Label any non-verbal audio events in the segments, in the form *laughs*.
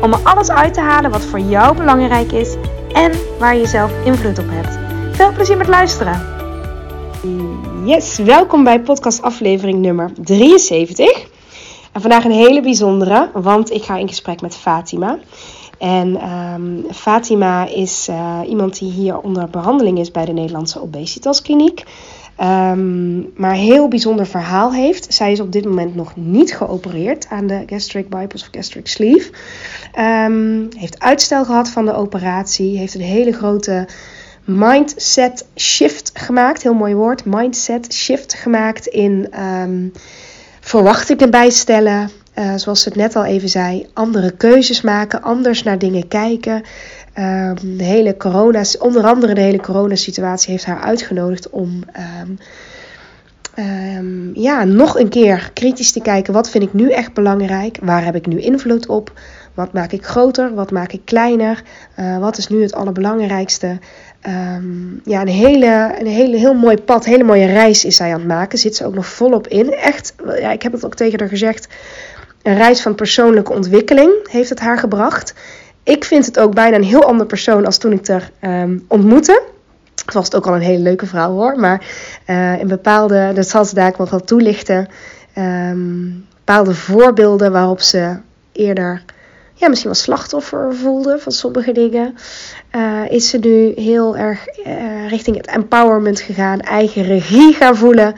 om er alles uit te halen wat voor jou belangrijk is en waar je zelf invloed op hebt. Veel plezier met luisteren. Yes, welkom bij podcast aflevering nummer 73. En vandaag een hele bijzondere, want ik ga in gesprek met Fatima. En um, Fatima is uh, iemand die hier onder behandeling is bij de Nederlandse Obesitaskliniek. Um, maar heel bijzonder verhaal heeft. Zij is op dit moment nog niet geopereerd aan de gastric bypass of gastric sleeve. Um, heeft uitstel gehad van de operatie. Heeft een hele grote mindset shift gemaakt. Heel mooi woord. Mindset shift gemaakt in um, verwachtingen bijstellen. Uh, zoals ze het net al even zei, andere keuzes maken, anders naar dingen kijken. Um, de hele corona, onder andere de hele coronasituatie heeft haar uitgenodigd om um, um, ja, nog een keer kritisch te kijken. Wat vind ik nu echt belangrijk? Waar heb ik nu invloed op? Wat maak ik groter? Wat maak ik kleiner? Uh, wat is nu het allerbelangrijkste? ja, een hele, een hele heel mooi pad, hele mooie reis is zij aan het maken. Zit ze ook nog volop in. Echt, ja, ik heb het ook tegen haar gezegd een reis van persoonlijke ontwikkeling heeft het haar gebracht. Ik vind het ook bijna een heel ander persoon als toen ik haar um, ontmoette. Was het ook al een hele leuke vrouw hoor. Maar uh, in bepaalde, dat zal ze daar nog wel toelichten. Um, bepaalde voorbeelden waarop ze eerder ja, misschien wel slachtoffer voelde van sommige dingen. Uh, is ze nu heel erg uh, richting het empowerment gegaan. Eigen regie gaan voelen.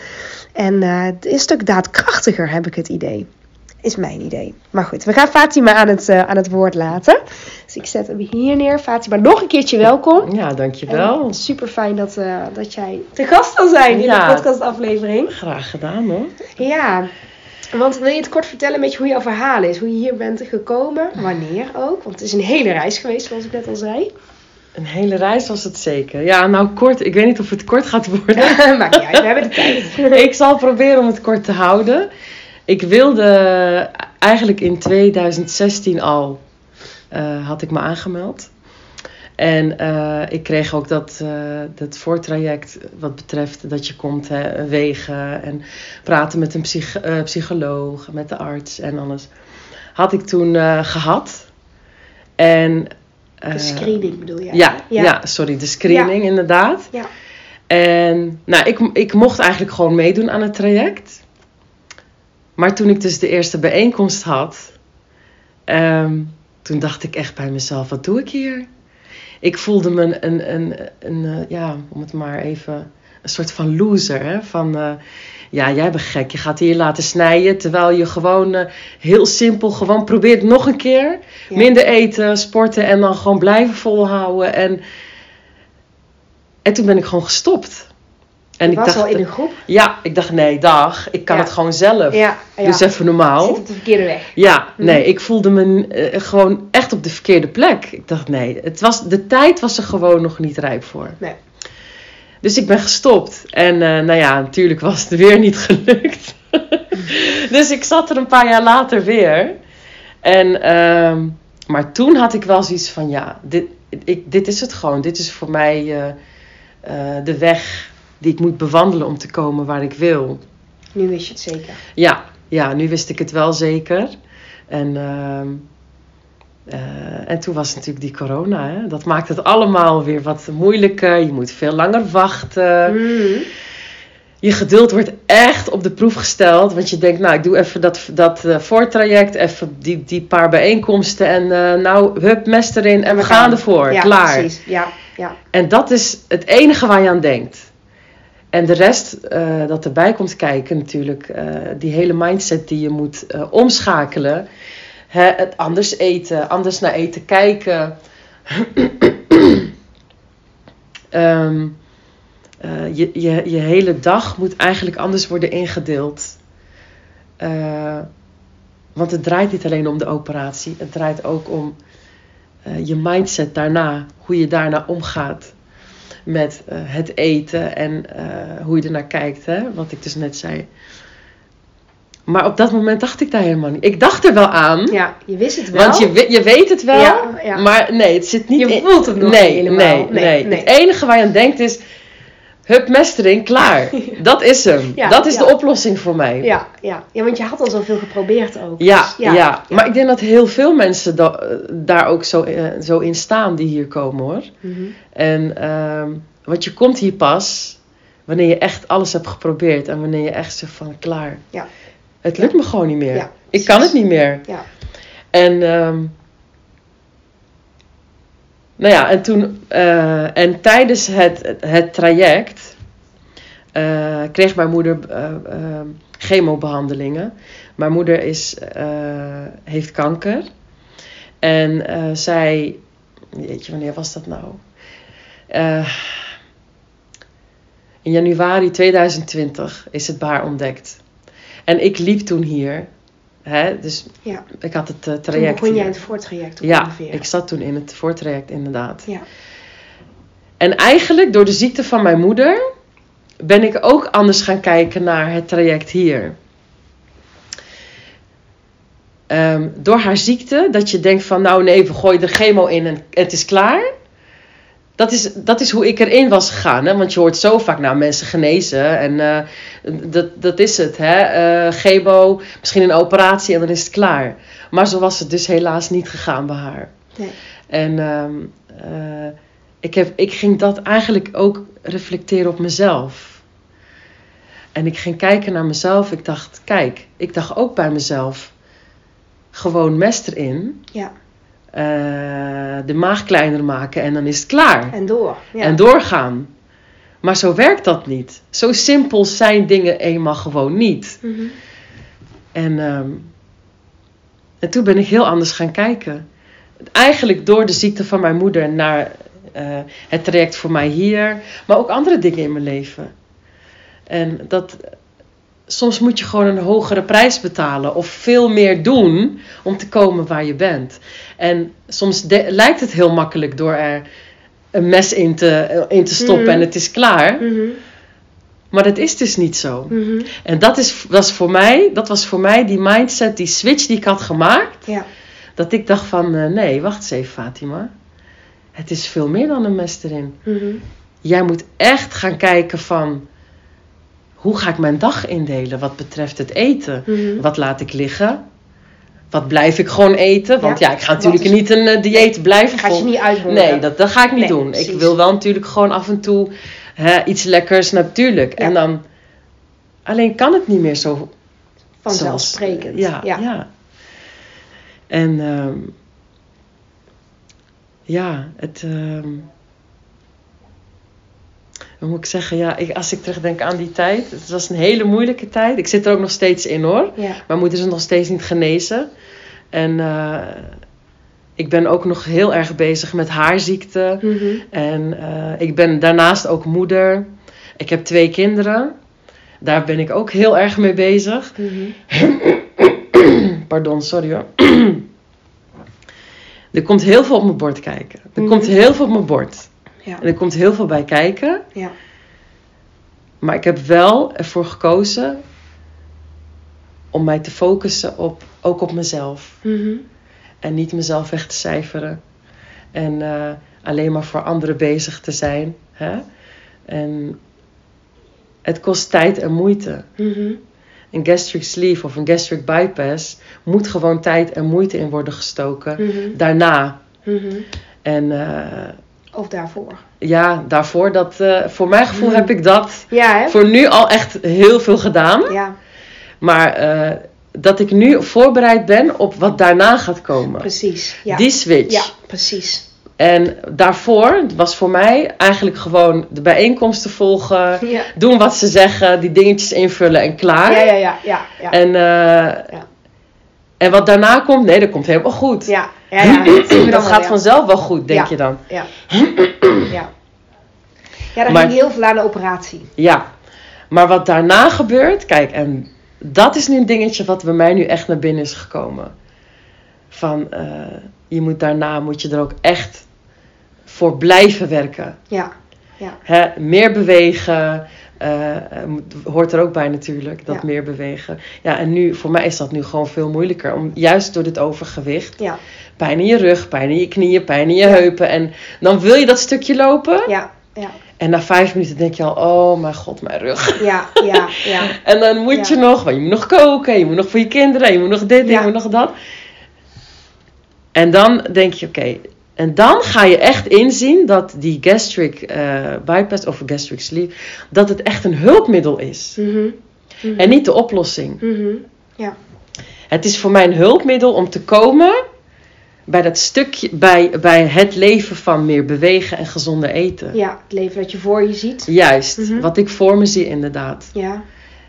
En uh, een stuk daadkrachtiger heb ik het idee is mijn idee. Maar goed, we gaan Fatima aan het, uh, aan het woord laten. Dus ik zet hem hier neer. Fatima, nog een keertje welkom. Ja, dankjewel. Super fijn dat, uh, dat jij te gast wil zijn in ja, de podcastaflevering. Graag gedaan hoor. Ja, want wil je het kort vertellen een beetje hoe jouw verhaal is? Hoe je hier bent gekomen, wanneer ook? Want het is een hele reis geweest, zoals ik net al zei. Een hele reis was het zeker. Ja, nou kort. Ik weet niet of het kort gaat worden. *laughs* Maakt niet uit, we hebben de tijd. *laughs* ik zal proberen om het kort te houden. Ik wilde eigenlijk in 2016 al, uh, had ik me aangemeld. En uh, ik kreeg ook dat, uh, dat voortraject wat betreft dat je komt hè, wegen en praten met een psych psycholoog, met de arts en alles. Had ik toen gehad. En, de screening bedoel je? Ja, ja. ja sorry, de screening ja. inderdaad. Ja. En nou, ik, ik mocht eigenlijk gewoon meedoen aan het traject. Maar toen ik dus de eerste bijeenkomst had, um, toen dacht ik echt bij mezelf: wat doe ik hier? Ik voelde me een, een, een, een uh, ja, om het maar even, een soort van loser. Hè? Van, uh, ja, jij bent gek, je gaat hier laten snijden. Terwijl je gewoon uh, heel simpel, gewoon probeert nog een keer. Ja. Minder eten, sporten en dan gewoon blijven volhouden. En, en toen ben ik gewoon gestopt. En ik was dacht, al in een groep? Ja, ik dacht nee, dag, ik kan ja. het gewoon zelf. Ja, ja. Dus even normaal. Zit op de verkeerde weg. Ja, mm. nee, ik voelde me uh, gewoon echt op de verkeerde plek. Ik dacht nee, het was, de tijd was er gewoon nog niet rijp voor. Nee. Dus ik ben gestopt. En uh, nou ja, natuurlijk was het weer niet *laughs* gelukt. dus ik zat er een paar jaar later weer. En, uh, maar toen had ik wel zoiets van ja, dit, ik, dit is het gewoon. Dit is voor mij uh, de weg die ik moet bewandelen om te komen waar ik wil. Nu wist je het zeker? Ja, ja nu wist ik het wel zeker. En, uh, uh, en toen was natuurlijk die corona. Hè? Dat maakt het allemaal weer wat moeilijker. Je moet veel langer wachten. Mm. Je geduld wordt echt op de proef gesteld. Want je denkt, nou, ik doe even dat, dat uh, voortraject, even die, die paar bijeenkomsten. En uh, nou, hup, mes erin en we, we gaan, gaan ervoor. Ja, Klaar. Precies. Ja, ja. En dat is het enige waar je aan denkt. En de rest uh, dat erbij komt kijken natuurlijk, uh, die hele mindset die je moet uh, omschakelen. Hè, het anders eten, anders naar eten kijken. um, *clears throat* je, je, je hele dag moet eigenlijk anders worden ingedeeld. want het draait niet alleen om de operatie, het draait ook om eh, je mindset daarna, hoe je daarna omgaat met eh, het eten en eh, hoe je ernaar kijkt, hè? wat ik dus net zei. Maar op dat moment dacht ik daar helemaal niet. Ik dacht er wel aan, Ja, je wist het wel. want je, je weet het wel, Ja, ja. maar nee, het zit niet Je in- voelt het nog nee, niet helemaal. Nee, Nee, nee. Het enige waar je aan denkt is, hup, mes erin, klaar. *laughs* Dat is hem. Ja, dat is ja. de oplossing voor mij. ja, ja. ja, want je had al zoveel geprobeerd ook. Ja, Dus ja, maar ik denk dat heel veel mensen da- eh, daar ook zo, eh, zo in staan die hier komen hoor. Mhm. En, ehm, want je komt hier pas wanneer je echt alles hebt geprobeerd en wanneer je echt zegt van klaar. Ja. Het lukt me gewoon niet meer. Ja, ik kan het niet meer. Ja. En, ehm, nou ja, en toen, eh, en tijdens het, het traject eh, kreeg mijn moeder eh, chemobehandelingen. Mijn moeder is, heeft kanker. En zij, weet je, wanneer was dat nou? In januari 2020 is het bij haar ontdekt. En ik liep toen hier. Hè, dus Ja. ik had het eh, Toen traject begon jij het voortraject Ja, ongeveer. ik zat toen in het voortraject inderdaad. Ja. En eigenlijk door de ziekte van mijn moeder ben ik ook anders gaan kijken naar het traject hier. Ehm, door haar ziekte, dat je denkt van nou nee, we gooien er chemo in en het is klaar. Dat is, dat is hoe ik erin was gegaan. Hè? Want je hoort zo vaak, nou mensen genezen en eh, dat, dat is het. Hè? Chemo, misschien een operatie en dan is het klaar. Maar zo was het dus helaas niet gegaan bij haar. Nee. En ehm, eh, ik, heb, ik ging dat eigenlijk ook reflecteren op mezelf. En ik ging kijken naar mezelf. Ik dacht, kijk, ik dacht ook bij mezelf. Gewoon mest erin. Ja. Eh, de maag kleiner maken en dan is het klaar. En door. Ja. En doorgaan. Maar zo werkt dat niet. Zo simpel zijn dingen eenmaal gewoon niet. Mhm. En, ehm, en toen ben ik heel anders gaan kijken. Eigenlijk door de ziekte van mijn moeder naar eh, het traject voor mij hier, maar ook andere dingen in mijn leven. En dat soms moet je gewoon een hogere prijs betalen of veel meer doen om te komen waar je bent. En soms lijkt het heel makkelijk door er een mes in te, in te stoppen Mhm. en het is klaar. Mhm. Maar dat is dus niet zo. Mhm. En dat, is, was voor mij, dat was voor mij die mindset, die switch die ik had gemaakt. Ja. Dat ik dacht van, eh, nee, wacht eens even Fatima. Het is veel meer dan een mes erin. Jij moet echt gaan kijken van, hoe ga ik mijn dag indelen wat betreft het eten? Mhm. Wat laat ik liggen? Wat blijf ik gewoon eten? Want Ja. ja, ik ga natuurlijk is- niet een eh, dieet blijven Gaat je volgen. niet uitboren. Nee, dat, dat ga ik niet Nee, doen. precies. Ik wil wel natuurlijk gewoon af en toe hè, iets lekkers, natuurlijk. Ja. En dan, alleen kan het niet meer zo Vanzelfsprekend. zoals- ja, ja. En ehm, ja, het. ehm, hoe moet ik zeggen? Ja, ik, als ik terugdenk aan die tijd, het was een hele moeilijke tijd. Ik zit er ook nog steeds in hoor. Ja. Mijn moeder is nog steeds niet genezen. En eh, ik ben ook nog heel erg bezig met haar ziekte. Mhm. En eh, ik ben daarnaast ook moeder. Ik heb twee kinderen. Daar ben ik ook heel erg mee bezig. Mhm. *clears throat* Pardon, sorry hoor. *clears throat* er komt heel veel op mijn bord kijken. Er Mhm. komt heel veel op mijn bord. Ja. En er komt heel veel bij kijken. Ja. Maar ik heb wel ervoor gekozen om mij te focussen op, ook op mezelf. Mhm. En niet mezelf weg te cijferen. En eh, alleen maar voor anderen bezig te zijn. Hè? En het kost tijd en moeite. Mhm. Een gastric sleeve of een gastric bypass moet gewoon tijd en moeite in worden gestoken. Mhm. Daarna. En eh, Of daarvoor. ja, daarvoor, dat, eh, voor mijn gevoel Mhm. heb ik dat Ja, hè? voor nu al echt heel veel gedaan. Ja, Maar eh, dat ik nu voorbereid ben op wat daarna gaat komen. precies. Ja. Die switch. ja, precies. En daarvoor was voor mij eigenlijk gewoon de bijeenkomsten volgen. Ja. Doen wat ze zeggen, die dingetjes invullen en klaar. Ja, ja, ja, ja. Ja, En, eh, en wat daarna komt, nee, dat komt helemaal goed. ja, ja, ja. dat dan gaat ja. vanzelf wel goed, denk Ja. je dan. Ja. *clears throat* ja. Ja, daar Maar- ging heel veel aan de operatie. Ja. Maar wat daarna gebeurt, kijk, en dat is nu een dingetje wat bij mij nu echt naar binnen is gekomen. Van, eh, je moet daarna moet je er ook echt voor blijven werken. Ja. Hè, meer bewegen. Eh, hoort er ook bij natuurlijk, dat Ja. meer bewegen. Ja, en nu, voor mij is dat nu gewoon veel moeilijker. Om, juist door dit overgewicht. Ja. Pijn in je rug, pijn in je knieën, pijn in je heupen. En dan wil je dat stukje lopen. Ja. Ja. En na vijf minuten denk je al, oh mijn god, mijn rug. Ja. Ja. Ja. *laughs* En dan moet Ja. je nog, want je moet nog koken, je moet nog voor je kinderen, je moet nog dit, je moet nog dat. En dan denk je, oké, en dan ga je echt inzien dat die gastric eh, bypass of gastric sleeve, dat het echt een hulpmiddel is. Mhm. Mhm. En niet de oplossing. Mhm. Het is voor mij een hulpmiddel om te komen bij dat stukje, bij, bij het leven van meer bewegen en gezonder eten. Ja, het leven dat je voor je ziet. Juist, wat ik voor me zie inderdaad. Ja.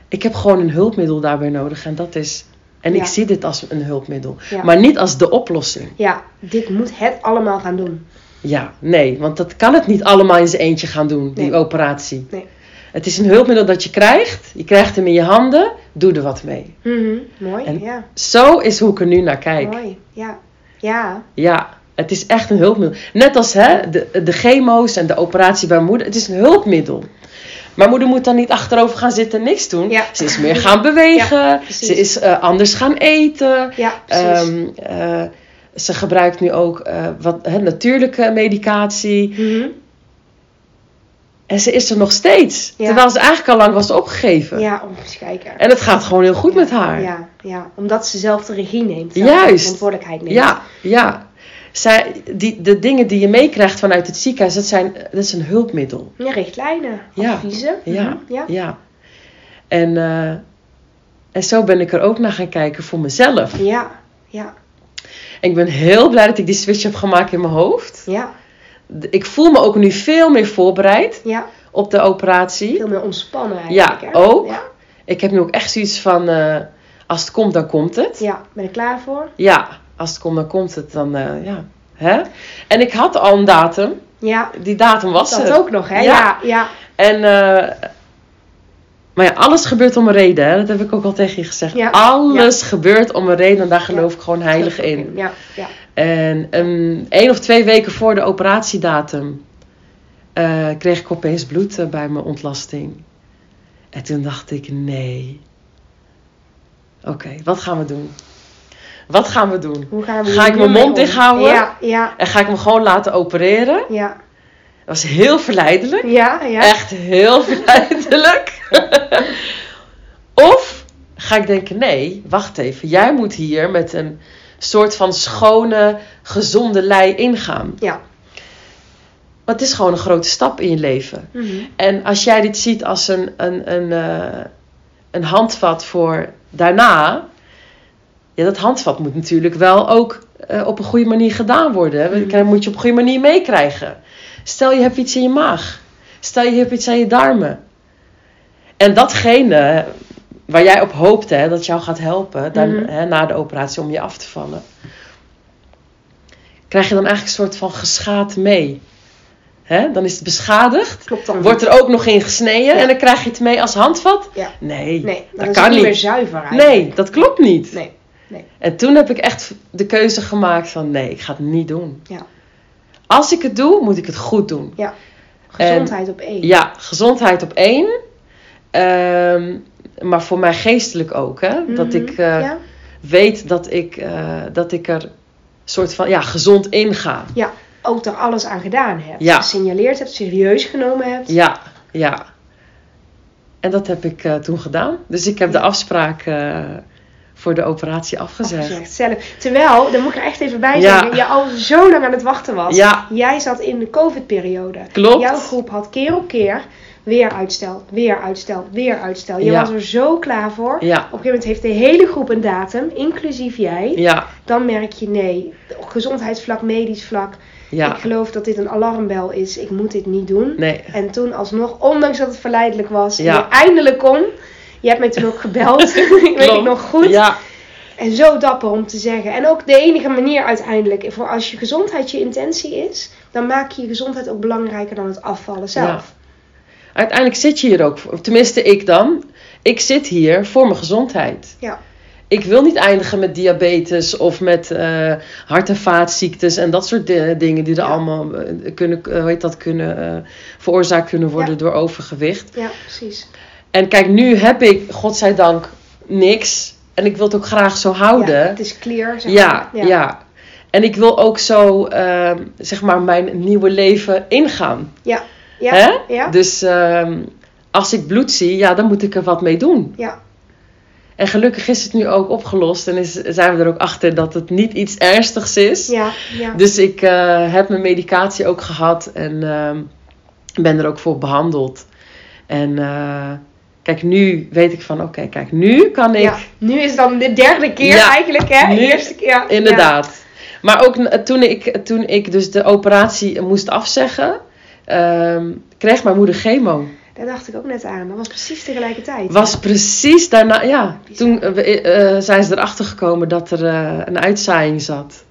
Ik heb gewoon een hulpmiddel daarbij nodig en dat is. En Ja. ik zie dit als een hulpmiddel, Ja. maar niet als de oplossing. Ja, dit moet het allemaal gaan doen. Ja, nee, want dat kan het niet allemaal in zijn eentje gaan doen, die Nee. operatie. Nee. Het is een hulpmiddel dat je krijgt, je krijgt hem in je handen, doe er wat mee. Mhm. Mooi, En- ja. Zo is hoe ik er nu naar kijk. Mooi, ja. Ja, Ja, het is echt een hulpmiddel. Net als hè, de, de chemo's en de operatie bij moeder, het is een hulpmiddel. Maar moeder moet dan niet achterover gaan zitten en niks doen. Ja. Ze is meer gaan bewegen, ze is eh, anders gaan eten. ja. Ehm, eh, ze gebruikt nu ook eh, wat, hè, natuurlijke medicatie. Mhm. En ze is er nog steeds. Ja. Terwijl ze eigenlijk al lang was opgegeven. Ja, kijken. En het gaat gewoon heel goed met haar. Ja, ja, omdat ze zelf de regie neemt. zelf Juist. de verantwoordelijkheid neemt. ja. ja. Zij, die, de dingen die je meekrijgt vanuit het ziekenhuis, dat, zijn, dat is een hulpmiddel. Ja, richtlijnen, Ja. adviezen. Ja. Mhm, ja. Ja. En, eh, en zo ben ik er ook naar gaan kijken voor mezelf. Ja, ja, En ik ben heel blij dat ik die switch heb gemaakt in mijn hoofd. ja, Ik voel me ook nu veel meer voorbereid ja. op de operatie. Veel meer ontspannen eigenlijk. Ja, hè? ook. Ja, Ik heb nu ook echt zoiets van, eh, als het komt, dan komt het. ja, ben ik klaar voor? Ja, als het komt, dan komt het. Dan, eh, ja. Hè? En ik had al een datum. Ja, Die datum was dat er. ook nog, hè? Ja. Ja, ja, En, eh, maar ja, alles gebeurt om een reden. Hè? Dat heb ik ook al tegen je gezegd. Ja. Alles gebeurt om een reden. En daar geloof ik gewoon heilig Dat in. Ja, ja. En um, één of twee weken voor de operatiedatum eh, kreeg ik opeens bloed bij mijn ontlasting. En toen dacht ik, nee. Oké, wat gaan we doen? Wat gaan we doen? Hoe gaan we Ga ik mijn mond dicht houden? Ja, ja, En ga ik me gewoon laten opereren? ja, Dat was heel verleidelijk. ja, ja. Echt heel *laughs* verleidelijk. of ga ik denken, nee, wacht even. Jij moet hier met een soort van schone, gezonde lei ingaan. Ja. Want het is gewoon een grote stap in je leven. Mhm. En als jij dit ziet als een, een, een, eh, een handvat voor daarna. Ja, dat handvat moet natuurlijk wel ook eh, op een goede manier gedaan worden. hè. Mhm. Dat moet je op een goede manier meekrijgen. Stel je hebt iets in je maag. Stel je hebt iets aan je darmen. En datgene waar jij op hoopt hè, dat jou gaat helpen dan, Mhm. hè, na de operatie om je af te vallen. Krijg je dan eigenlijk een soort van geschaad mee. Hè? Dan is het beschadigd. Klopt dan Wordt er ook nog in gesneden Ja. en dan krijg je het mee als handvat? Ja. Nee, Nee, dat dan is kan het niet niet. meer zuiver eigenlijk. Nee, dat klopt niet. Nee. En toen heb ik echt de keuze gemaakt van nee, ik ga het niet doen. Ja. Als ik het doe, moet ik het goed doen. Gezondheid op één. Ja, gezondheid op één. Ehm, maar voor mij geestelijk ook. Hè? Dat Mhm. ik eh, ja? weet dat ik, eh, dat ik er soort van ja, gezond in ga. ook er alles aan gedaan hebt. Ja. Gesignaleerd hebt, serieus genomen hebt. Ja, ja. En dat heb ik eh, toen gedaan. Dus ik heb de afspraak voor de operatie afgezegd. Afgezegd zelf. Terwijl, daar moet ik er echt even bij Ja. zeggen, je al zo lang aan het wachten was. Ja. Jij zat in de COVID-periode. Klopt. Jouw groep had keer op keer weer uitstel, weer uitstel, weer uitstel. Je Ja. was er zo klaar voor. Ja, Op een gegeven moment heeft de hele groep een datum, inclusief jij. ja, Dan merk je nee, gezondheidsvlak, medisch vlak. ja. Ik geloof dat dit een alarmbel is. Ik moet dit niet doen. Nee, En toen alsnog, ondanks dat het verleidelijk was, Ja. en eindelijk kon. Je hebt mij toen ook gebeld. *laughs* ik weet het nog goed. Ja, En zo dapper om te zeggen. En ook de enige manier uiteindelijk, voor als je gezondheid je intentie is, dan maak je je gezondheid ook belangrijker dan het afvallen zelf. uiteindelijk zit je hier ook voor. Tenminste, ik dan. Ik zit hier voor mijn gezondheid. Ja. ik wil niet eindigen met diabetes of met eh, hart- en vaatziektes en dat soort di- dingen die er Ja. allemaal eh, kunnen, eh, hoe heet dat, kunnen, eh, veroorzaakt kunnen worden Ja. door overgewicht. Ja, precies. En kijk, nu heb ik, godzijdank, niks. En ik wil het ook graag zo houden. Ja, het is clear, zeg Ja, maar. ja. En ik wil ook zo, ehm, zeg maar, mijn nieuwe leven ingaan. Ja, ja, Hè? ja. Dus ehm, als ik bloed zie, ja, dan moet ik er wat mee doen. Ja. En gelukkig is het nu ook opgelost. En is, zijn we er ook achter dat het niet iets ernstigs is. Ja, ja. Dus ik eh, heb mijn medicatie ook gehad. En ehm, ben er ook voor behandeld. En eh, kijk, nu weet ik van, oké, kijk, nu kan ik... Ja, nu is dan de derde keer Ja, eigenlijk, hè? nu- Eerste keer. Inderdaad. Maar ook toen ik, toen ik dus de operatie moest afzeggen, ehm, kreeg mijn moeder chemo. Daar dacht ik ook net aan. Dat was precies tegelijkertijd. Was precies daarna, ja. Bizar. Toen eh, we- eh, zijn ze erachter gekomen dat er eh, een uitzaaiing zat.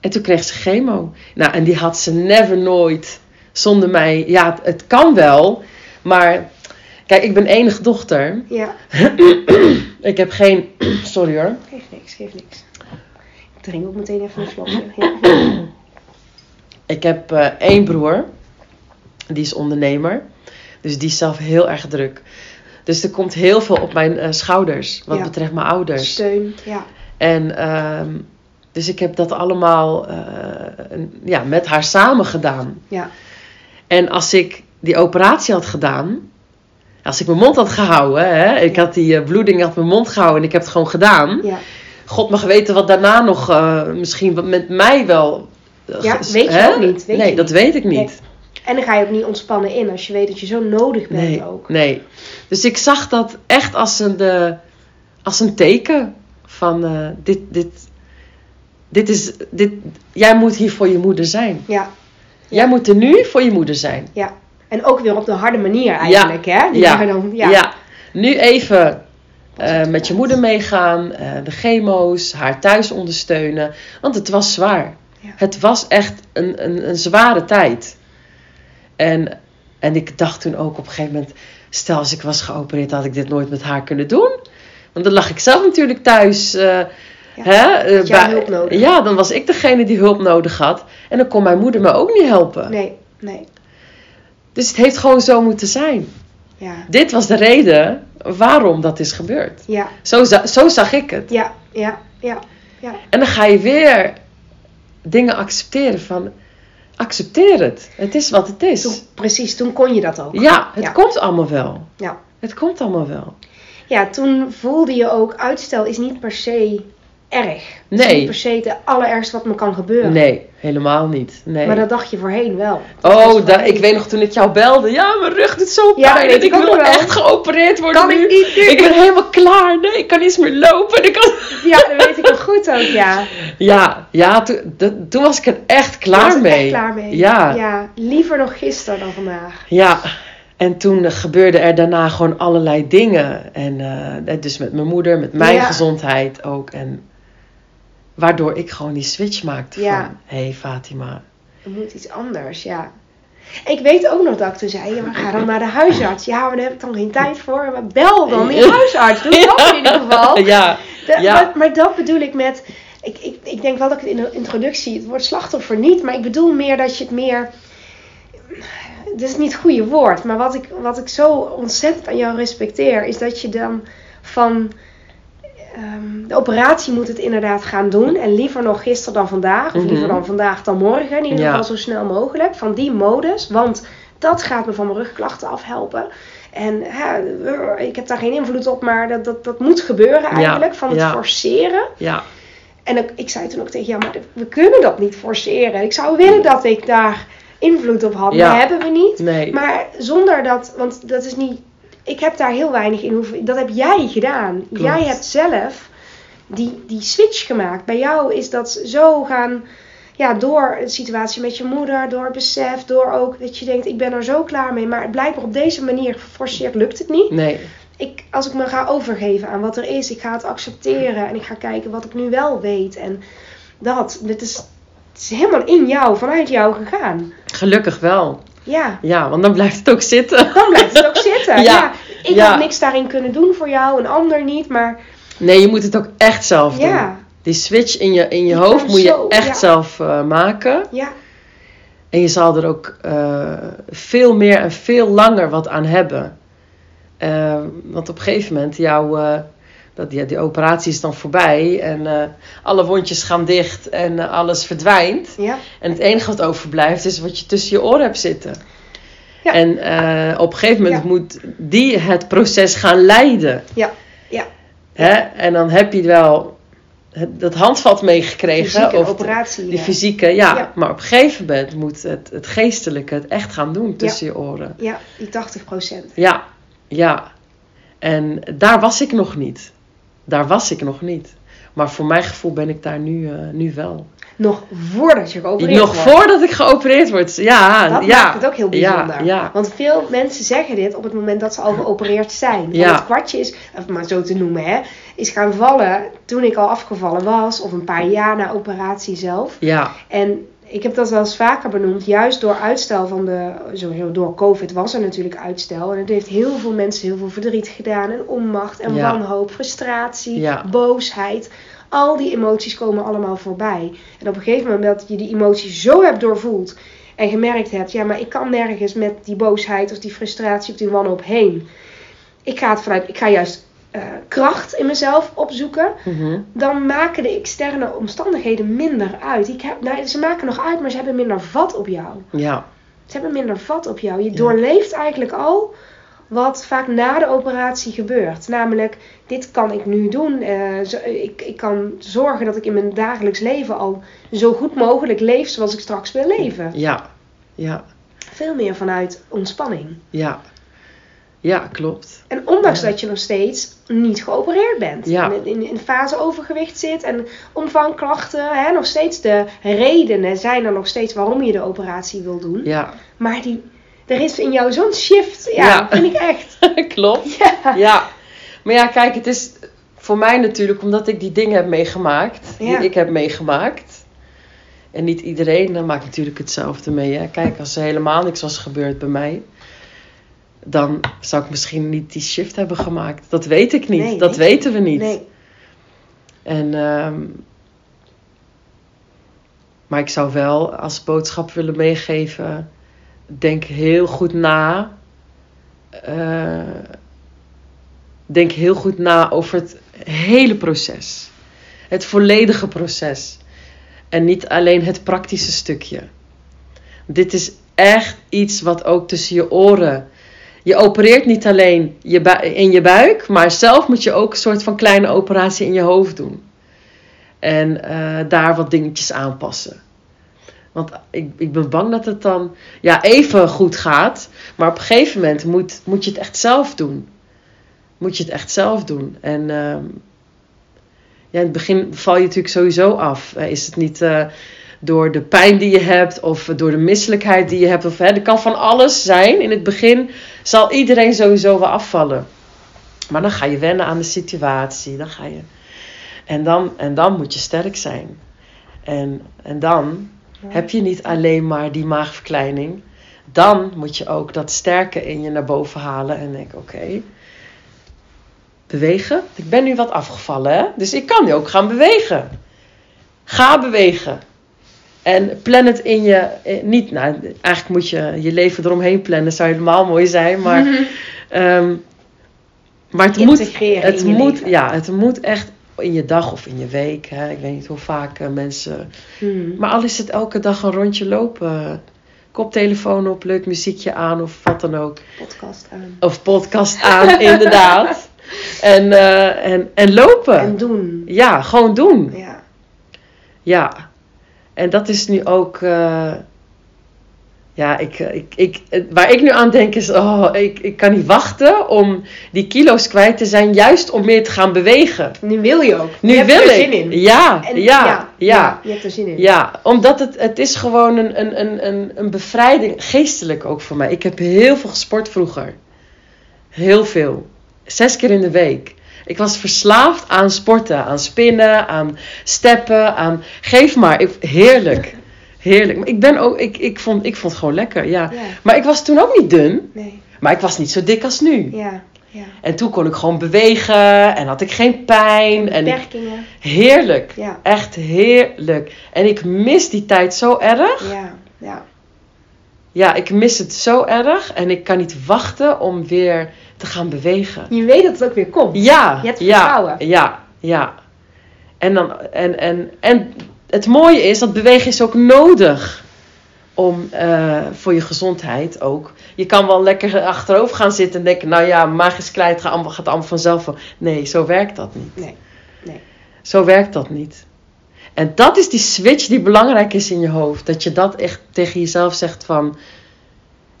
En toen kreeg ze chemo. Nou, en die had ze never nooit zonder mij. Ja, het, het kan wel, maar kijk, ik ben enige dochter. Ja, Ik heb geen, sorry hoor. geeft niks, geeft niks. Ik drink ook meteen even een slokje. Ja. Ik heb eh, één broer, die is ondernemer. Dus die is zelf heel erg druk. Dus er komt heel veel op mijn eh, schouders, wat Ja. betreft mijn ouders. Steun, ja. En ehm, dus ik heb dat allemaal eh, ja, met haar samen gedaan. Ja. En als ik die operatie had gedaan, als ik mijn mond had gehouden, hè, ik had die eh, bloeding had mijn mond gehouden en ik heb het gewoon gedaan. Ja, God mag weten wat daarna nog eh, misschien wat met mij wel. eh, Ja, weet je hè? ook niet, weet nee, je dat niet. weet ik niet. Nee. en dan ga je ook niet ontspannen in als je weet dat je zo nodig bent Nee, ook. nee. Dus ik zag dat echt als een, de, als een teken van dit, dit, dit is, dit, jij moet hier voor je moeder zijn. Ja, Jij moet er nu voor je moeder zijn. ja. En ook weer op de harde manier eigenlijk, hè? Die ja. Dan, ja. Ja. Nu even eh, met je moeder meegaan, eh, de chemo's, haar thuis ondersteunen. Want het was zwaar. Ja. Het was echt een, een, een zware tijd. En, en ik dacht toen ook op een gegeven moment, stel als ik was geopereerd, had ik dit nooit met haar kunnen doen. Want dan lag ik zelf natuurlijk thuis. hè, had jij bij- hulp nodig. Ja, dan was ik degene die hulp nodig had. En dan kon mijn moeder me ook niet helpen. Nee, nee. Dus het heeft gewoon zo moeten zijn. Ja, Dit was de reden waarom dat is gebeurd. ja, Zo, zo zag ik het. ja, ja, ja. En dan ga je weer dingen accepteren van... Accepteer het. Het is wat het is. Toen, precies, toen kon je dat ook. Ja, het Ja. komt allemaal wel. Ja. Het komt allemaal wel. Ja, toen voelde je ook, uitstel is niet per se erg. Het is Nee. niet per se het allerergste wat me kan gebeuren. Nee, helemaal niet. Nee. Maar dat dacht je voorheen wel. Dat was Oh, da- ik weet nog toen ik jou belde. Ja, mijn rug doet zo Ja, pijn. en ik wil wel. echt geopereerd worden Kan nu. ik niet nu? Ik ben helemaal klaar. Nee, ik kan niet eens meer lopen. Ik kan... Ja, dat weet ik nog goed ook, ja. Ja, ja toen, de- toen was ik er echt was klaar ik mee. echt klaar mee. Ja. ja. Liever nog gisteren dan vandaag. Ja, en toen gebeurden er daarna gewoon allerlei dingen. En eh, dus met mijn moeder, met mijn Ja. gezondheid ook. En waardoor ik gewoon die switch maakte Ja. van... Hé hey, Fatima. Er moet iets anders, ja. Ik weet ook nog dat ik toen zei, ja, maar ga dan naar de huisarts. Ja, maar daar heb ik dan geen tijd voor. Maar bel dan die *laughs* huisarts. Doe dat in ieder geval. *laughs* Ja, Ja. maar, maar dat bedoel ik met. Ik, ik, ik denk wel dat ik het in de introductie. Het woord slachtoffer niet. Maar ik bedoel meer dat je het meer. Dat is niet het goede woord. Maar wat ik, wat ik zo ontzettend aan jou respecteer. Is dat je dan van. Ehm, de operatie moet het inderdaad gaan doen. En liever nog gisteren dan vandaag. Of Mhm. liever dan vandaag dan morgen. In ieder Ja. geval zo snel mogelijk. Van die modus. Want dat gaat me van mijn rugklachten afhelpen. En hè, ik heb daar geen invloed op, maar dat, dat, dat moet gebeuren eigenlijk. van het ja. forceren. ja, En ik, ik zei toen ook tegen jou, maar we kunnen dat niet forceren. Ik zou willen dat ik daar invloed op had, Ja. maar hebben we niet. nee. Maar zonder dat, want dat is niet. Ik heb daar heel weinig in hoeven. Dat heb jij gedaan. Klopt. Jij hebt zelf die, die switch gemaakt. Bij jou is dat zo gaan. Ja, door de situatie met je moeder, door het besef, door ook dat je denkt: ik ben er zo klaar mee. Maar blijkbaar op deze manier geforceerd lukt het niet. Nee, Ik, als ik me ga overgeven aan wat er is, ik ga het accepteren en ik ga kijken wat ik nu wel weet. En dat, dit is, het is helemaal in jou, vanuit jou gegaan. gelukkig wel. Ja, Ja, want dan blijft het ook zitten. dan blijft het ook zitten. *laughs* Ja. Ja. ik Ja. had niks daarin kunnen doen voor jou, een ander niet. Maar Nee, je moet het ook echt zelf doen. Ja, Die switch in je, in je hoofd moet je echt zelf eh, maken. ja, En je zal er ook eh, veel meer en veel langer wat aan hebben. Eh, want op een gegeven moment, jouw, dat, ja, die operatie is dan voorbij. En eh, alle wondjes gaan dicht en eh, alles verdwijnt. ja. En het enige wat overblijft is wat je tussen je oren hebt zitten. Ja. En eh, op een gegeven moment Ja. moet die het proces gaan leiden. Ja, ja. Hè? En dan heb je wel het, dat handvat meegekregen. Fysieke of de- operatie. die ja. fysieke, ja. Ja. Maar op een gegeven moment moet het, het geestelijke het echt gaan doen tussen je oren. Ja, die 80 procent. Ja, ja. En daar was ik nog niet. Daar was ik nog niet. Maar voor mijn gevoel ben ik daar nu, eh, nu wel. Nog voordat je geopereerd Nog wordt. voordat ik geopereerd word. Ja, Dat ja. maakt het ook heel bijzonder. Ja, ja. Want veel mensen zeggen dit op het moment dat ze al geopereerd zijn. Ja. het kwartje is, of maar zo te noemen, hè, is gaan vallen toen ik al afgevallen was. Of een paar jaar na operatie zelf. Ja, En ik heb dat wel eens vaker benoemd. Juist door uitstel van de, sowieso door COVID was er natuurlijk uitstel. En het heeft heel veel mensen heel veel verdriet gedaan. En onmacht en Ja. wanhoop, frustratie, Ja. boosheid. Al die emoties komen allemaal voorbij. En op een gegeven moment dat je die emoties zo hebt doorvoeld. En gemerkt hebt, ja, maar ik kan nergens met die boosheid of die frustratie of die wanhoop heen. Ik ga, het vanuit, ik ga juist eh, kracht in mezelf opzoeken mhm. dan maken de externe omstandigheden minder uit. Ik heb, nou, ze maken nog uit, maar ze hebben minder vat op jou. ja, Ze hebben minder vat op jou. Je Ja. doorleeft eigenlijk al wat vaak na de operatie gebeurt. Namelijk, dit kan ik nu doen. Eh, zo- ik, ik kan zorgen dat ik in mijn dagelijks leven al zo goed mogelijk leef zoals ik straks wil leven. ja, ja, Veel meer vanuit ontspanning. ja. Ja, klopt. En ondanks Ja. dat je nog steeds niet geopereerd bent. Ja. In, in, in fase overgewicht zit en omvangklachten. Hè, nog steeds de redenen zijn er nog steeds waarom je de operatie wil doen. Ja, Maar die, er is in jou zo'n shift. Ja, Ja. vind ik echt. *laughs* klopt. Ja. Ja, maar ja, kijk, het is voor mij natuurlijk omdat ik die dingen heb meegemaakt, die ik heb meegemaakt. En niet iedereen maakt natuurlijk hetzelfde mee. Hè? Kijk, als er helemaal niks was gebeurd bij mij, dan zou ik misschien niet die shift hebben gemaakt. Dat weet ik niet. Nee, dat weten we niet. Nee. En, ehm, maar ik zou wel als boodschap willen meegeven: denk heel goed na. Eh, denk heel goed na over het hele proces. Het volledige proces. En niet alleen het praktische stukje. Dit is echt iets wat ook tussen je oren. Je opereert niet alleen in je buik, maar zelf moet je ook een soort van kleine operatie in je hoofd doen. En eh, daar wat dingetjes aanpassen. Want ik, ik ben bang dat het dan ja, even goed gaat. Maar op een gegeven moment moet, moet je het echt zelf doen. Moet je het echt zelf doen. En ehm, ja, in het begin val je natuurlijk sowieso af. Eh, Is het niet eh, door de pijn die je hebt of door de misselijkheid die je hebt. Of, hè, er kan van alles zijn. In het begin zal iedereen sowieso wel afvallen. Maar dan ga je wennen aan de situatie. Dan ga je... en, dan, en dan moet je sterk zijn. En, en dan heb je niet alleen maar die maagverkleining. Dan moet je ook dat sterke in je naar boven halen. En denk, oké, bewegen. Ik ben nu wat afgevallen, hè? Dus ik kan nu ook gaan bewegen. Ga bewegen. En plan het in je... eh, Niet, nou, eigenlijk moet je je leven eromheen plannen. Zou helemaal mooi zijn, maar... ehm, maar het moet, het, moet, leven. ja, het moet echt in je dag of in je week. Hè? Ik weet niet hoe vaak eh, mensen Hmm. maar al is het elke dag een rondje lopen. Koptelefoon op, leuk muziekje aan of wat dan ook. Podcast aan. Of podcast aan, *laughs* inderdaad. En, eh, en, en lopen. En doen. Ja, gewoon doen. Ja. Ja. En dat is nu ook... eh, ja, ik, eh, ik, ik, het- waar ik nu aan denk is... Oh, ik, ik kan niet wachten om die kilo's kwijt te zijn. Juist om meer te gaan bewegen. Nu wil je ook. Nu je hebt wil er ik. zin in. Ja, En- ja, ja. Je hebt er zin in. Ja, omdat het, het is gewoon een, een, een, een, een bevrijding, geestelijk ook voor mij. Ik heb heel veel gesport vroeger. Heel veel. Zes keer in de week. Ik was verslaafd aan sporten, aan spinnen, aan steppen, aan... Geef maar, ik, heerlijk. Heerlijk. Maar ik ben ook, ik, ik, vond, ik vond het gewoon lekker, ja. Ja. Maar ik was toen ook niet dun, Nee. maar ik was niet zo dik als nu. Ja. Ja. En toen kon ik gewoon bewegen en had ik geen pijn. En ik, heerlijk. Ja. Echt heerlijk. En ik mis die tijd zo erg. Ja. Ja. Ja, ik mis het zo erg. En ik kan niet wachten om weer te gaan bewegen. Je weet dat het ook weer komt. Ja, Je hebt ja, vertrouwen. Ja, ja. En, dan, en, en, en het mooie is dat bewegen is ook nodig om eh, voor je gezondheid ook. Je kan wel lekker achterover gaan zitten en denken, nou ja, magisch klein, het gaat allemaal, gaat allemaal vanzelf. Nee, zo werkt dat niet. Nee, nee. Zo werkt dat niet. En dat is die switch die belangrijk is in je hoofd. Dat je dat echt tegen jezelf zegt van,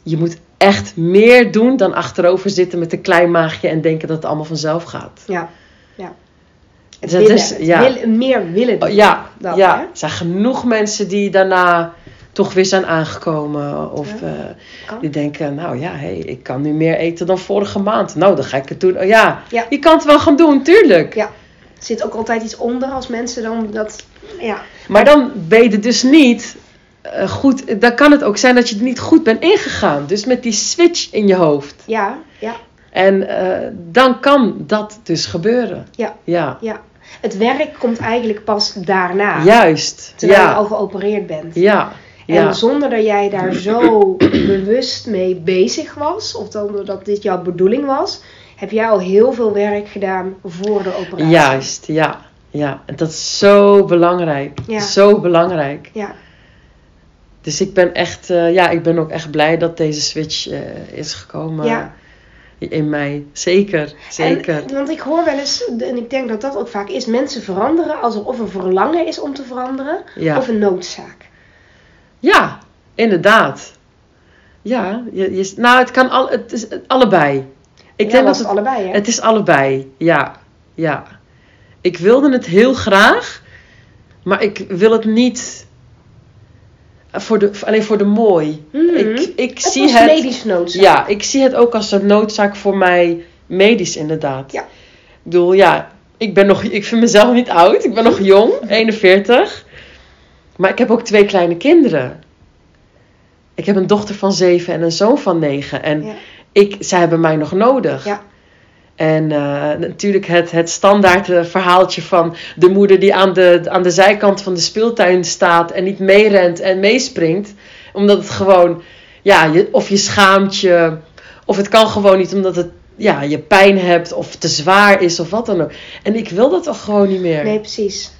je moet echt meer doen dan achterover zitten met een klein maagje en denken dat het allemaal vanzelf gaat. Ja. Ja. Het het ja. meer willen doen. Oh, ja, Dat, ja. hè? er zijn genoeg mensen die daarna toch weer zijn aangekomen. Of Ja. eh, die denken, nou ja, hey, ik kan nu meer eten dan vorige maand. Nou, dan ga ik het doen. Oh, ja, Ja. je kan het wel gaan doen, tuurlijk. Ja. Er zit ook altijd iets onder als mensen dan dat... Ja. Maar dan ben je dus niet eh, goed. Dan kan het ook zijn dat je er niet goed bent ingegaan. Dus met die switch in je hoofd. Ja. Ja. En eh, dan kan dat dus gebeuren. Ja. Ja, Ja. Het werk komt eigenlijk pas daarna. juist. Terwijl je al geopereerd bent. ja, En zonder dat jij daar zo *clears throat* bewust mee bezig was, of dat dit jouw bedoeling was, heb jij al heel veel werk gedaan voor de operatie. Juist, ja. Ja. En dat is zo belangrijk. Ja. Zo belangrijk. Ja, Dus ik ben echt, eh, ja, ik ben ook echt blij dat deze switch eh, is gekomen Ja. in mij. Zeker, zeker. En, want ik hoor wel eens, en ik denk dat dat ook vaak is, mensen veranderen als er of een verlangen is om te veranderen, ja. of een noodzaak. ja, inderdaad. Ja, je, je, nou, het kan al, het is allebei. Ik ja, denk dat het het, allebei, hè? het is allebei. Ja, ja. Ik wilde het heel graag, maar ik wil het niet voor de, alleen voor de mooi. Mhm. Ik, ik het zie het. medisch noodzaak. Ja, ik zie het ook als een noodzaak voor mij, medisch inderdaad. Ja. Ik bedoel, ja, ik ben nog, ik vind mezelf niet oud. Ik ben nog jong, 41. Maar ik heb ook twee kleine kinderen. Ik heb een dochter van zeven en een zoon van negen. En Ja. ik, zij hebben mij nog nodig. Ja. En eh, natuurlijk het, het standaard eh, verhaaltje van de moeder die aan de, aan de zijkant van de speeltuin staat en niet meerent en meespringt. Omdat het gewoon, ja, je, of je schaamt je, of het kan gewoon niet omdat het, ja, je pijn hebt of te zwaar is of wat dan ook. En ik wil dat toch gewoon niet meer. Nee, precies.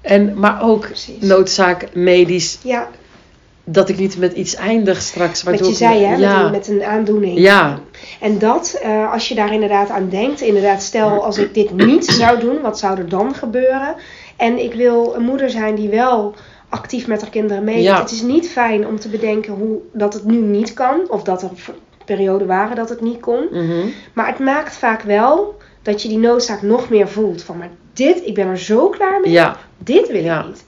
En, maar ook precies. noodzaak medisch, Ja, dat ik niet met iets eindig straks. wat je zei, hè, Ja, met, een, met een aandoening. ja, En dat, eh, als je daar inderdaad aan denkt, inderdaad, stel als ik dit niet zou doen, wat zou er dan gebeuren? En ik wil een moeder zijn die wel actief met haar kinderen meedoet. Ja. Het is niet fijn om te bedenken hoe, dat het nu niet kan, of dat er perioden waren dat het niet kon. mhm, Maar het maakt vaak wel dat je die noodzaak nog meer voelt. Van, maar dit, ik ben er zo klaar mee, ja, dit wil ik niet.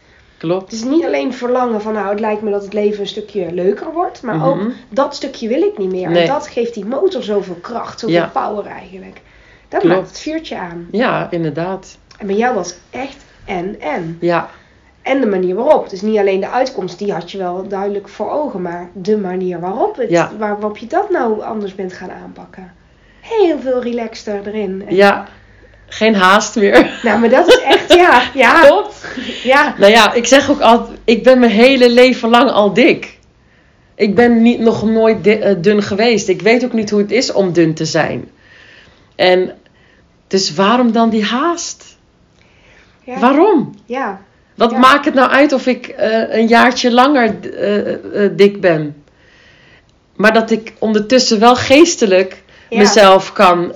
Klopt. Het is niet alleen verlangen van, nou, het lijkt me dat het leven een stukje leuker wordt, maar ook Mhm. dat stukje wil ik niet meer. Nee. En dat geeft die motor zoveel kracht, zoveel Ja. power eigenlijk. Dat Klopt. maakt het vuurtje aan. Ja, inderdaad. En bij jou was echt en en. Ja, En de manier waarop. Dus niet alleen de uitkomst, die had je wel duidelijk voor ogen, maar de manier waarop, het, Ja. waarop je dat nou anders bent gaan aanpakken. Heel veel relaxter erin. En- ja. Geen haast meer. Nou, maar dat is echt, ja, ja, *laughs* Klopt. ja. Nou ja, ik zeg ook altijd, ik ben mijn hele leven lang al dik. Ik ben niet, nog nooit eh, dun geweest. Ik weet ook niet hoe het is om dun te zijn. En dus waarom dan die haast? ja. Waarom? Ja, Wat Ja. maakt het nou uit of ik eh, een jaartje langer eh, dik ben? Maar dat ik ondertussen wel geestelijk mezelf kan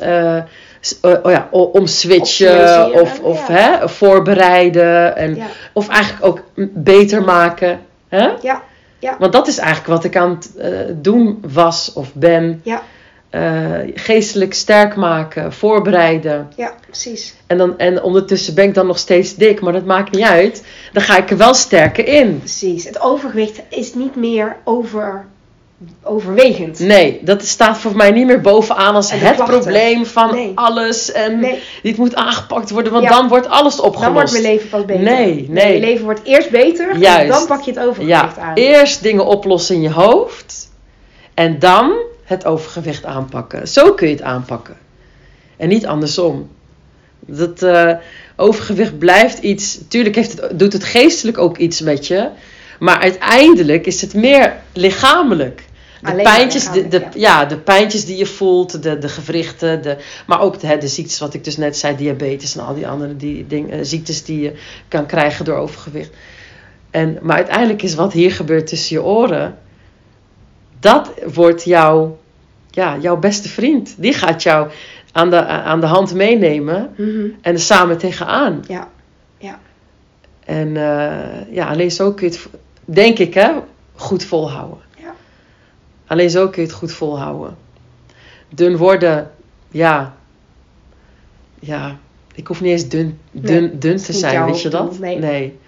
eh, oh ja, omswitchen of, of ja. hè, voorbereiden. En, ja, Of eigenlijk ook beter maken. Hè? ja, ja. Want dat is eigenlijk wat ik aan het eh, doen was of ben. Ja. Eh, geestelijk sterk maken, voorbereiden. Ja, precies. En, dan, en ondertussen ben ik dan nog steeds dik, maar dat maakt niet uit. Dan ga ik er wel sterker in. Precies. Het overgewicht is niet meer over, overwegend. Nee, dat staat voor mij niet meer bovenaan als het klachten. probleem van Nee. alles. En Nee, dit moet aangepakt worden, want Ja. dan wordt alles opgelost. dan wordt mijn leven pas beter. Nee, nee. Je leven wordt eerst beter, en dan pak je het overgewicht Ja, aan. eerst dingen oplossen in je hoofd. En dan het overgewicht aanpakken. Zo kun je het aanpakken. En niet andersom. Dat eh, overgewicht blijft iets. Tuurlijk heeft het, doet het geestelijk ook iets met je. Maar uiteindelijk is het meer lichamelijk. De Alleen maar pijntjes, de, ja. de pijntjes die je voelt, de, de gewrichten, de, maar ook de, de ziektes, wat ik dus net zei, diabetes en al die andere die, eh, ziektes die je kan krijgen door overgewicht. En, maar uiteindelijk is wat hier gebeurt tussen je oren, dat wordt jouw, ja, jouw beste vriend. Die gaat jou aan de, aan de hand meenemen Mhm. en er samen tegenaan. Ja. En eh, ja, alleen zo kun je het, denk ik, hè, goed volhouden. Alleen zo kun je het goed volhouden. Dun worden, ja. Ja, ik hoef niet eens dun, dun, Nee, dun te zijn, weet je dat? nee. Nee.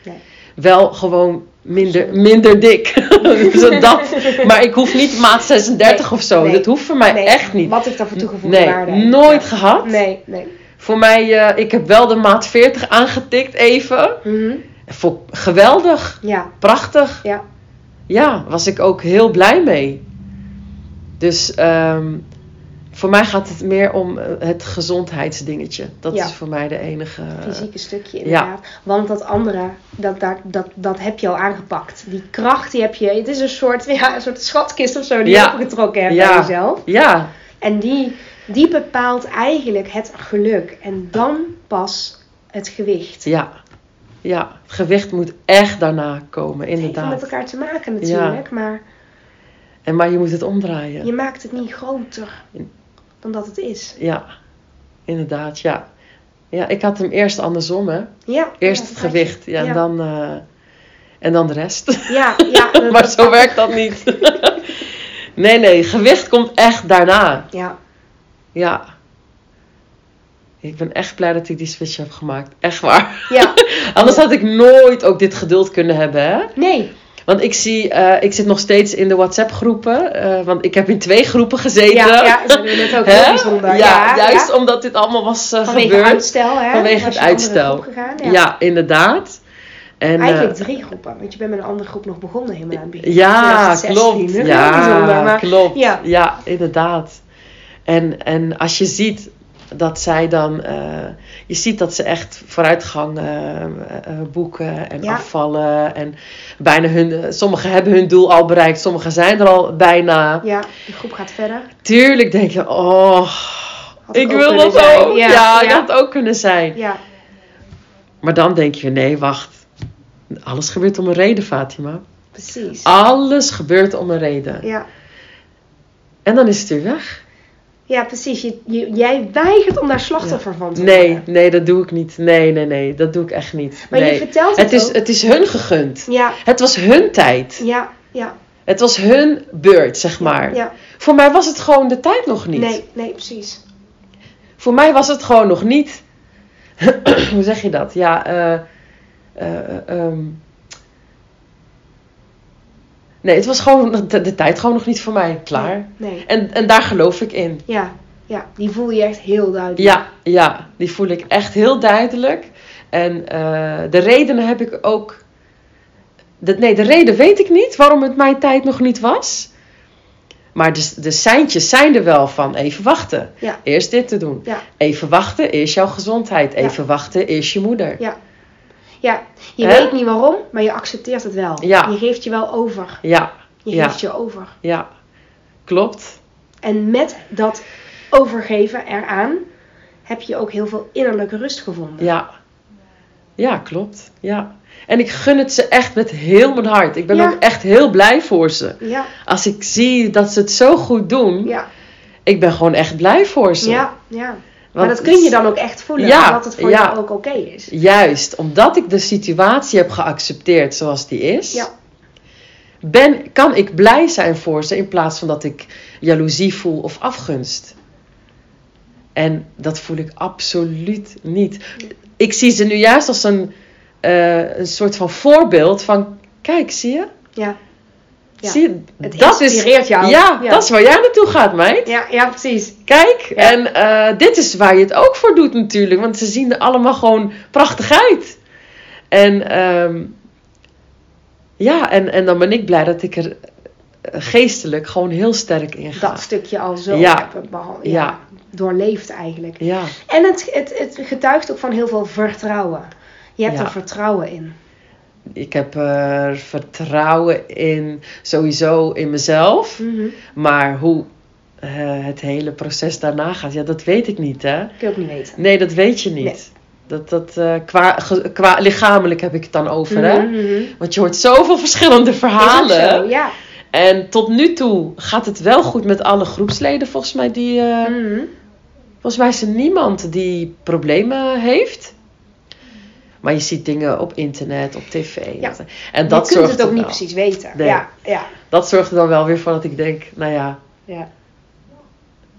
Wel gewoon minder, minder dik. *laughs* Dat. *laughs* Maar ik hoef niet maat 36 Nee, of zo. Dat hoeft voor mij echt niet. Wat ik daarvoor toegevoegde Nee, waarde nooit Ja. gehad. Nee, nee. Voor mij, eh, ik heb wel de maat 40 aangetikt even. Mhm. Voor, geweldig. Ja, Prachtig. ja. Ja, was ik ook heel blij mee. Dus ehm, voor mij gaat het meer om eh, het gezondheidsdingetje. Dat Ja. is voor mij de enige. fysieke stukje ja. inderdaad. Want dat andere, dat, dat, dat, dat heb je al aangepakt. Die kracht die heb je. Het is een soort, ja, een soort schatkist of zo die Ja. je opgetrokken hebt Ja. bij jezelf. Ja, En die, die bepaalt eigenlijk het geluk. En dan pas het gewicht. ja, ja. Het gewicht moet echt daarna komen, Het heeft met inderdaad. elkaar te maken natuurlijk. Maar En, maar je moet het omdraaien. je maakt het niet groter dan dat het is. Ja, inderdaad, ja. Ja, ik had hem eerst andersom, hè. Ja, Eerst ja, het gewicht ja, en, dan, eh, en dan de rest. Ja, ja. *laughs* dat- maar dat zo werkt dat niet. *laughs* nee, nee, gewicht komt echt daarna. Ja, Ja. Ik ben echt blij dat ik die switch heb gemaakt. Echt waar. ja. *laughs* Anders had ik nooit ook dit geduld kunnen hebben, hè. Nee. Want ik zie, eh, ik zit nog steeds in de WhatsApp groepen. eh, want ik heb in twee groepen gezeten. Ja, ja, ze doen het ook heel bijzonder. Ja, juist ja. omdat dit allemaal was eh, Vanwege gebeurd. uitstel, hè? Vanwege het uitstel. Gegaan, Ja. inderdaad. En, Eigenlijk drie groepen, want je bent met een andere groep nog begonnen helemaal aan het begin. Ja, 2016. klopt. Ja, bijzonder, maar klopt. ja. Ja. inderdaad. En, en als je ziet dat zij dan... eh, je ziet dat ze echt vooruitgang eh, eh, boeken en Ja. afvallen. En bijna hun... Sommigen hebben hun doel al bereikt. Sommigen zijn er al bijna. ja, de groep gaat verder. Tuurlijk denk je... Oh, Had ik wil dat zijn. ook. Ja, Ja, dat had ook kunnen zijn. Ja, Maar dan denk je... Nee, wacht. Alles gebeurt om een reden, Fatima. precies. Alles gebeurt om een reden. Ja. En dan is het weer weg. Ja, precies. Je, je- jij weigert om daar slachtoffer van te Nee, worden. nee, dat doe ik niet. Nee, nee, nee, dat doe ik echt niet. Maar nee. je vertelt het, het, is, ook. het is hun gegund. Ja, Het was hun tijd. ja, ja. Het was hun beurt, zeg maar. Ja, Voor mij was het gewoon de tijd nog niet. nee, nee, precies. Voor mij was het gewoon nog niet. *clears throat* Hoe zeg je dat? Ja, eh. eh, ehm. Nee, het was gewoon de, de tijd gewoon nog niet voor mij. Klaar. Nee, En, en daar geloof ik in. ja, ja. Die voel je echt heel duidelijk. Ja, ja, die voel ik echt heel duidelijk. En eh, de redenen heb ik ook. De, nee, de reden weet ik niet waarom het mijn tijd nog niet was. Maar de, de seintjes zijn er wel van even wachten. Ja. Eerst dit te doen. Ja. Even wachten, eerst jouw gezondheid. Ja. Even wachten, eerst je moeder. Ja. Ja, je weet niet waarom, maar je accepteert het wel. Ja. Je geeft je wel over. Ja, Je geeft je over. ja, klopt. En met dat overgeven eraan heb je ook heel veel innerlijke rust gevonden. Ja, ja klopt. Ja. En ik gun het ze echt met heel mijn hart. Ik ben Ja. ook echt heel blij voor ze. Ja, Als ik zie dat ze het zo goed doen, ja, ik ben gewoon echt blij voor ze. ja, ja. Want maar dat kun je dan ook echt voelen, Ja, dat het voor ja. jou ook oké is. Juist, omdat ik de situatie heb geaccepteerd zoals die is, Ja. ben, kan ik blij zijn voor ze in plaats van dat ik jaloezie voel of afgunst. En dat voel ik absoluut niet. Ik zie ze nu juist als een, eh, een soort van voorbeeld van, kijk, zie je? Ja, Ja. Zie je? het dat is, inspireert jou. ja, ja. dat is waar jij naartoe gaat, meid. Ja, ja, precies. Kijk, Ja. en eh, dit is waar je het ook voor doet natuurlijk. Want ze zien er allemaal gewoon prachtig uit. En ehm, ja, en, en dan ben ik blij dat ik er eh, geestelijk gewoon heel sterk in ga. Dat stukje al zo Ja. heb. Ja. doorleeft eigenlijk. Ja, En het, het, het getuigt ook van heel veel vertrouwen. Je hebt er vertrouwen in. Ik heb er vertrouwen in, sowieso in mezelf. Mhm. Maar hoe eh, het hele proces daarna gaat, ja, dat weet ik niet, hè? Kun je ook niet weten. Nee, dat weet je niet. Nee. Dat, dat, eh, qua, lichamelijk heb ik het dan over, hè? Mhm, mhm. Want je hoort zoveel verschillende verhalen. zo, ja. En tot nu toe gaat het wel goed met alle groepsleden, volgens mij. Die, eh. Volgens mij is er niemand die problemen heeft. Maar je ziet dingen op internet, op tv. Ja. En je dat kunt zorgt het ook niet wel- precies weten. Nee. Ja, ja, Dat zorgt er dan wel weer voor dat ik denk, nou ja. ja.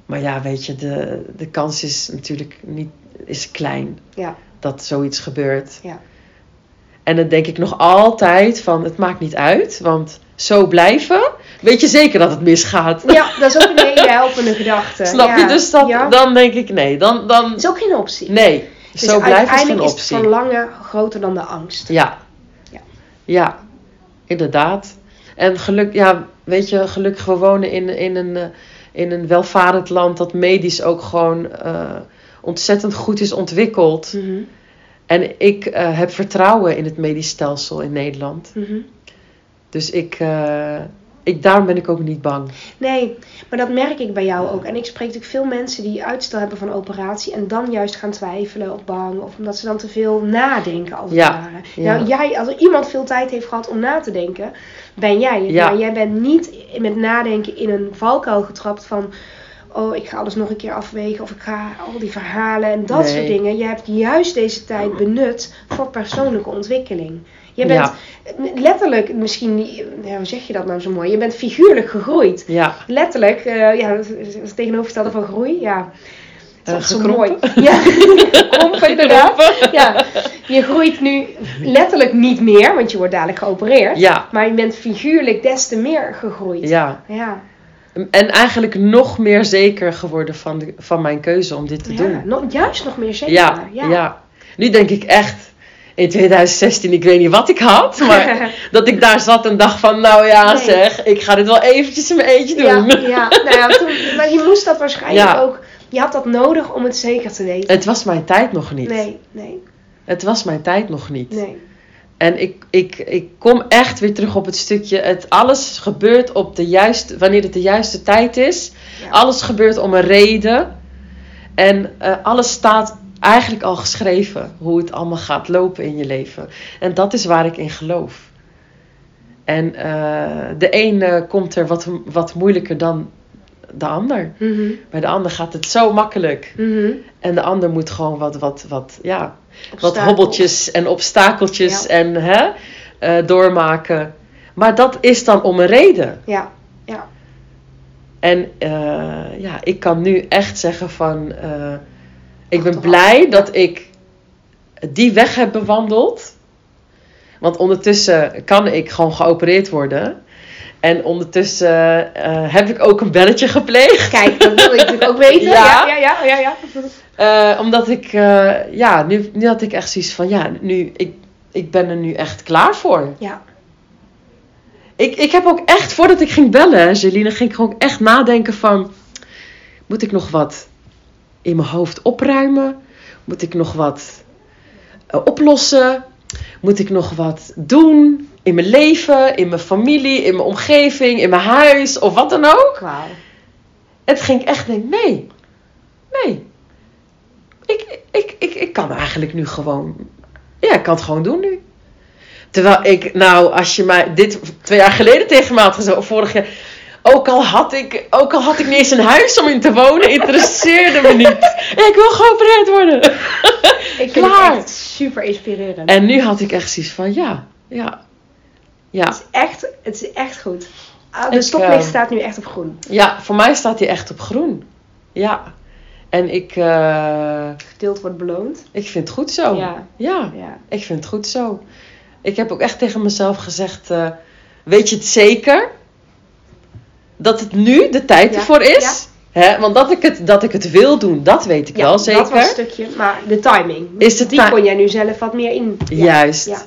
Maar ja, weet je, de, de kans is natuurlijk niet, is klein Ja. dat zoiets gebeurt. Ja. En dan denk ik nog altijd van, het maakt niet uit. Want zo blijven, weet je zeker dat het misgaat. Ja, dat is ook een *laughs* hele helpende gedachte. Snap ja. je? Dus dat, Ja. dan denk ik, nee, dan, dan is ook geen optie. nee. Dus zo is geen uiteindelijk is het optie. verlangen groter dan de angst. Ja. Ja. Ja, inderdaad. En geluk, ja, weet je, gelukkig we wonen in, in, een, eh, in een welvarend land dat medisch ook gewoon eh, ontzettend goed is ontwikkeld. Mhm, En ik eh, heb vertrouwen in het medisch stelsel in Nederland. mhm. Dus ik, ik, daarom ben ik ook niet bang. Nee, maar dat merk ik bij jou ook. En ik spreek natuurlijk veel mensen die uitstel hebben van operatie en dan juist gaan twijfelen of bang. Of omdat ze dan te veel nadenken als het Ja, ware. ja. Nou, jij, als er iemand veel tijd heeft gehad om na te denken, ben jij. het. Ja. Maar jij bent niet met nadenken in een valkuil getrapt van... Oh, ik ga alles nog een keer afwegen. Of ik ga al die verhalen en dat Nee. soort dingen. Je hebt juist deze tijd benut voor persoonlijke ontwikkeling. Je bent Ja. letterlijk, misschien, ja, hoe zeg je dat nou zo mooi? Je bent figuurlijk gegroeid. Ja, Letterlijk, eh, ja, dat is het tegenovergestelde van groei. Ja, het is Eh, altijd zo mooi. Ja, *laughs* inderdaad. Ja, je groeit nu letterlijk niet meer, want je wordt dadelijk geopereerd. ja, Maar je bent figuurlijk des te meer gegroeid. ja. Ja, En eigenlijk nog meer zeker geworden van, de, van mijn keuze om dit te ja, doen. nog, juist nog meer zeker. Ja, ja. ja. Nu denk ik echt, in 2016, ik weet niet wat ik had, maar *laughs* dat ik daar zat en dacht van, nou ja Nee. zeg, ik ga dit wel eventjes in mijn eentje doen. Ja, ja. Nou ja, toen, *laughs* maar je moest dat waarschijnlijk Ja. ook, je had dat nodig om het zeker te weten. Het was mijn tijd nog niet. Nee, nee, Het was mijn tijd nog niet. nee. En ik, ik, ik kom echt weer terug op het stukje, het alles gebeurt op de juiste, wanneer het de juiste tijd is. Ja. Alles gebeurt om een reden. En eh, alles staat eigenlijk al geschreven, hoe het allemaal gaat lopen in je leven. En dat is waar ik in geloof. En eh, de een eh, komt er wat, wat moeilijker dan de ander. Mhm, Bij de ander gaat het zo makkelijk. mhm. En de ander moet gewoon wat, wat, wat, ja, wat hobbeltjes en obstakeltjes Ja. en hè, eh, doormaken. Maar dat is dan om een reden. Ja, ja. En ja, ik kan nu echt zeggen van... ik ben blij dat ik die weg heb bewandeld. Want ondertussen kan ik gewoon geopereerd worden. En ondertussen eh, heb ik ook een belletje gepleegd. Kijk, dat wil ik natuurlijk ook weten. *laughs* Ja. Ja, ja, ja, ja. ja. Eh, omdat ik, eh, ja, nu, nu had ik echt zoiets van, ja, nu, ik, ik ben er nu echt klaar voor. Ja. Ik, ik heb ook echt, voordat ik ging bellen, Jeline, ging ik gewoon echt nadenken van, moet ik nog wat in mijn hoofd opruimen? Moet ik nog wat eh, oplossen? Moet ik nog wat doen in mijn leven, in mijn familie, in mijn omgeving, in mijn huis of wat dan ook? En toen ging ik echt denken, nee, nee. Ik, ik, ik, ik kan eigenlijk nu gewoon, ja, ik kan het gewoon doen nu. Terwijl ik, nou, als je mij dit twee jaar geleden tegen me had gezegd, of vorig jaar, ook al had ik, ook al had ik niet eens een huis om in te wonen, interesseerde me niet. Ik wil geopereerd worden. Ik vind Klaar. het echt super inspirerend. En nu had ik echt zoiets van, ja, ja, ja. Het is echt, het is echt goed. Ah, De Ik, stoplicht eh, staat nu echt op groen. Ja, voor mij staat hij echt op groen. Ja. En ik, eh, Geduld wordt beloond. ik vind het goed zo. Ja. ja. Ja. Ik vind het goed zo. Ik heb ook echt tegen mezelf gezegd: eh, Weet je het zeker? Dat het nu de tijd ervoor is? Hè? Want dat ik, het, dat ik het wil doen, dat weet ik wel zeker. dat was een stukje. Maar de timing. Is de die kon jij nu zelf wat meer in. Juist. Ja.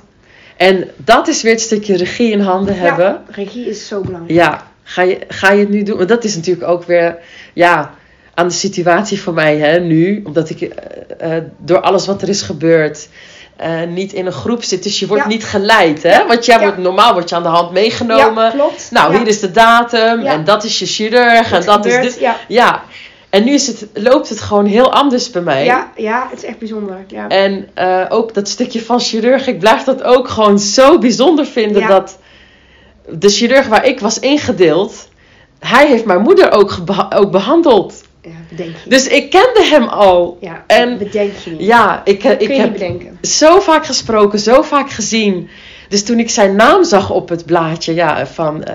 En dat is weer het stukje regie in handen hebben. Regie is zo belangrijk. Ja, ga je, ga je het nu doen? Want dat is natuurlijk ook weer, ja, aan de situatie voor mij hè, nu. Omdat ik eh, eh, door alles wat er is gebeurd. Eh, niet in een groep zit. Dus je wordt Ja. niet geleid. Hè? Want jij Ja. wordt, normaal word je aan de hand meegenomen. Ja, klopt. Nou, hier is de datum. En dat is je chirurg. En dat is dit. Ja. En nu is het, loopt het gewoon heel anders bij mij. Ja, ja, het is echt bijzonder. Ja. En eh, ook dat stukje van chirurg, ik blijf dat ook gewoon zo bijzonder vinden. Dat de chirurg waar ik was ingedeeld, hij heeft mijn moeder ook, ook behandeld. Ja, bedenk je. Dus ik kende hem al. ja, en- bedenk je niet. Ja, ik, eh, ik niet heb bedenken. zo vaak gesproken, zo vaak gezien. Dus toen ik zijn naam zag op het blaadje, ja, van eh,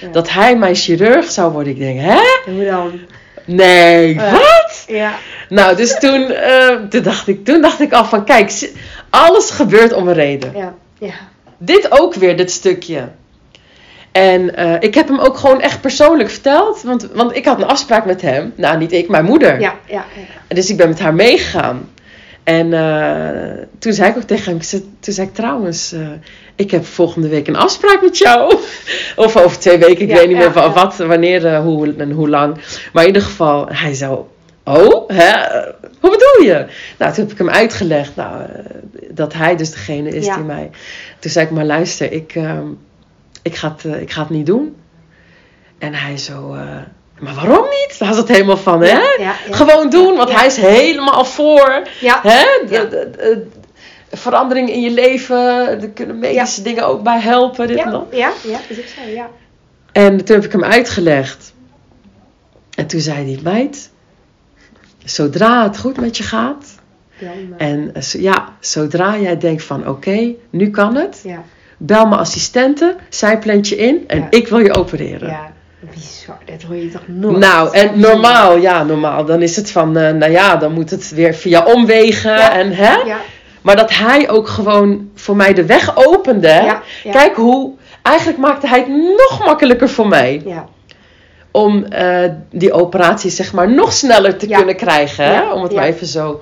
Ja. dat hij mijn chirurg zou worden, ik denk, hè? En hoe dan? Nee, Ja. wat? Ja, Nou, dus toen, eh, toen, dacht ik, toen dacht ik al van, kijk, alles gebeurt om een reden. ja, ja. dit ook weer, dit stukje. En eh, ik heb hem ook gewoon echt persoonlijk verteld. Want, want ik had een afspraak met hem. Nou, niet ik, mijn moeder. Ja, ja, Dus ik ben met haar meegegaan. En eh, toen zei ik ook tegen hem, toen zei ik trouwens, eh, ik heb volgende week een afspraak met jou. *laughs* of over twee weken, ik Ja, weet niet meer van wat, wanneer hoe, en hoe lang. Maar in ieder geval, hij zo, oh, hè? hoe bedoel je? Nou, toen heb ik hem uitgelegd nou, dat hij dus degene is die mij... Toen zei ik, maar luister, ik, ehm, ik, ga, het, eh, ik ga het niet doen. En hij zo, eh, maar waarom niet? Hij zat helemaal van, hè? Ja, ja, ja. Gewoon doen, want hij is helemaal voor. Ja, Hè? De, veranderingen in je leven. Er kunnen medische dingen ook bij helpen. Dit en ja, dat. ja, ja, dat is ook zo, ja. En toen heb ik hem uitgelegd. En toen zei hij, meid, zodra het goed met je gaat. En eh, ja, zodra jij denkt van oké, nu kan het. ja, Bel mijn assistente, zij plant je in en Ja. ik wil je opereren. ja, bizar. Dat hoor je toch nooit? Nou, en normaal, ja, normaal. Dan is het van, eh, nou ja, dan moet het weer via omwegen Ja. en hè. Ja, Maar dat hij ook gewoon voor mij de weg opende. ja, ja. Kijk hoe, eigenlijk maakte hij het nog makkelijker voor mij. Ja, Om eh, die operatie zeg maar nog sneller te kunnen krijgen. Hè? Om het maar even zo.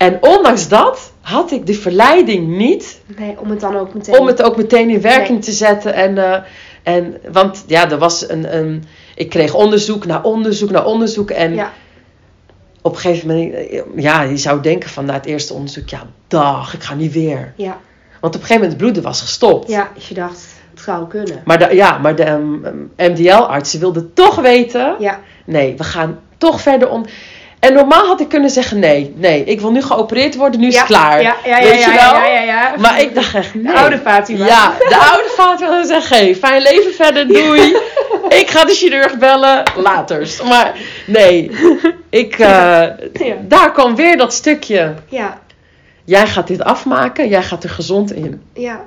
En ondanks dat had ik de verleiding niet nee, om het dan ook meteen... om het ook meteen in werking Nee. te zetten. En, eh, en, want ja, er was een, een. Ik kreeg onderzoek na onderzoek na onderzoek. En Ja, op een gegeven moment, eh, ja, je zou denken van na het eerste onderzoek, ja, dag, ik ga niet weer. ja, Want op een gegeven moment het bloeden was gestopt. ja, als je dacht, het zou kunnen. Maar de, ja, maar de MDL-artsen wilden toch weten, Ja, nee, we gaan toch verder om. En normaal had ik kunnen zeggen, nee, nee, ik wil nu geopereerd worden, nu is ja, het klaar. Ja, ja, ja, Weet ja, je wel? Maar ik dacht echt, nee. De oude Fatima. Ja, de oude vader wilde zeggen, hey, fijn leven verder, doei. Ik ga de chirurg bellen, laters. *laughs* Maar nee, ik, eh, daar kwam weer dat stukje. Ja, Jij gaat dit afmaken, jij gaat er gezond in. ja.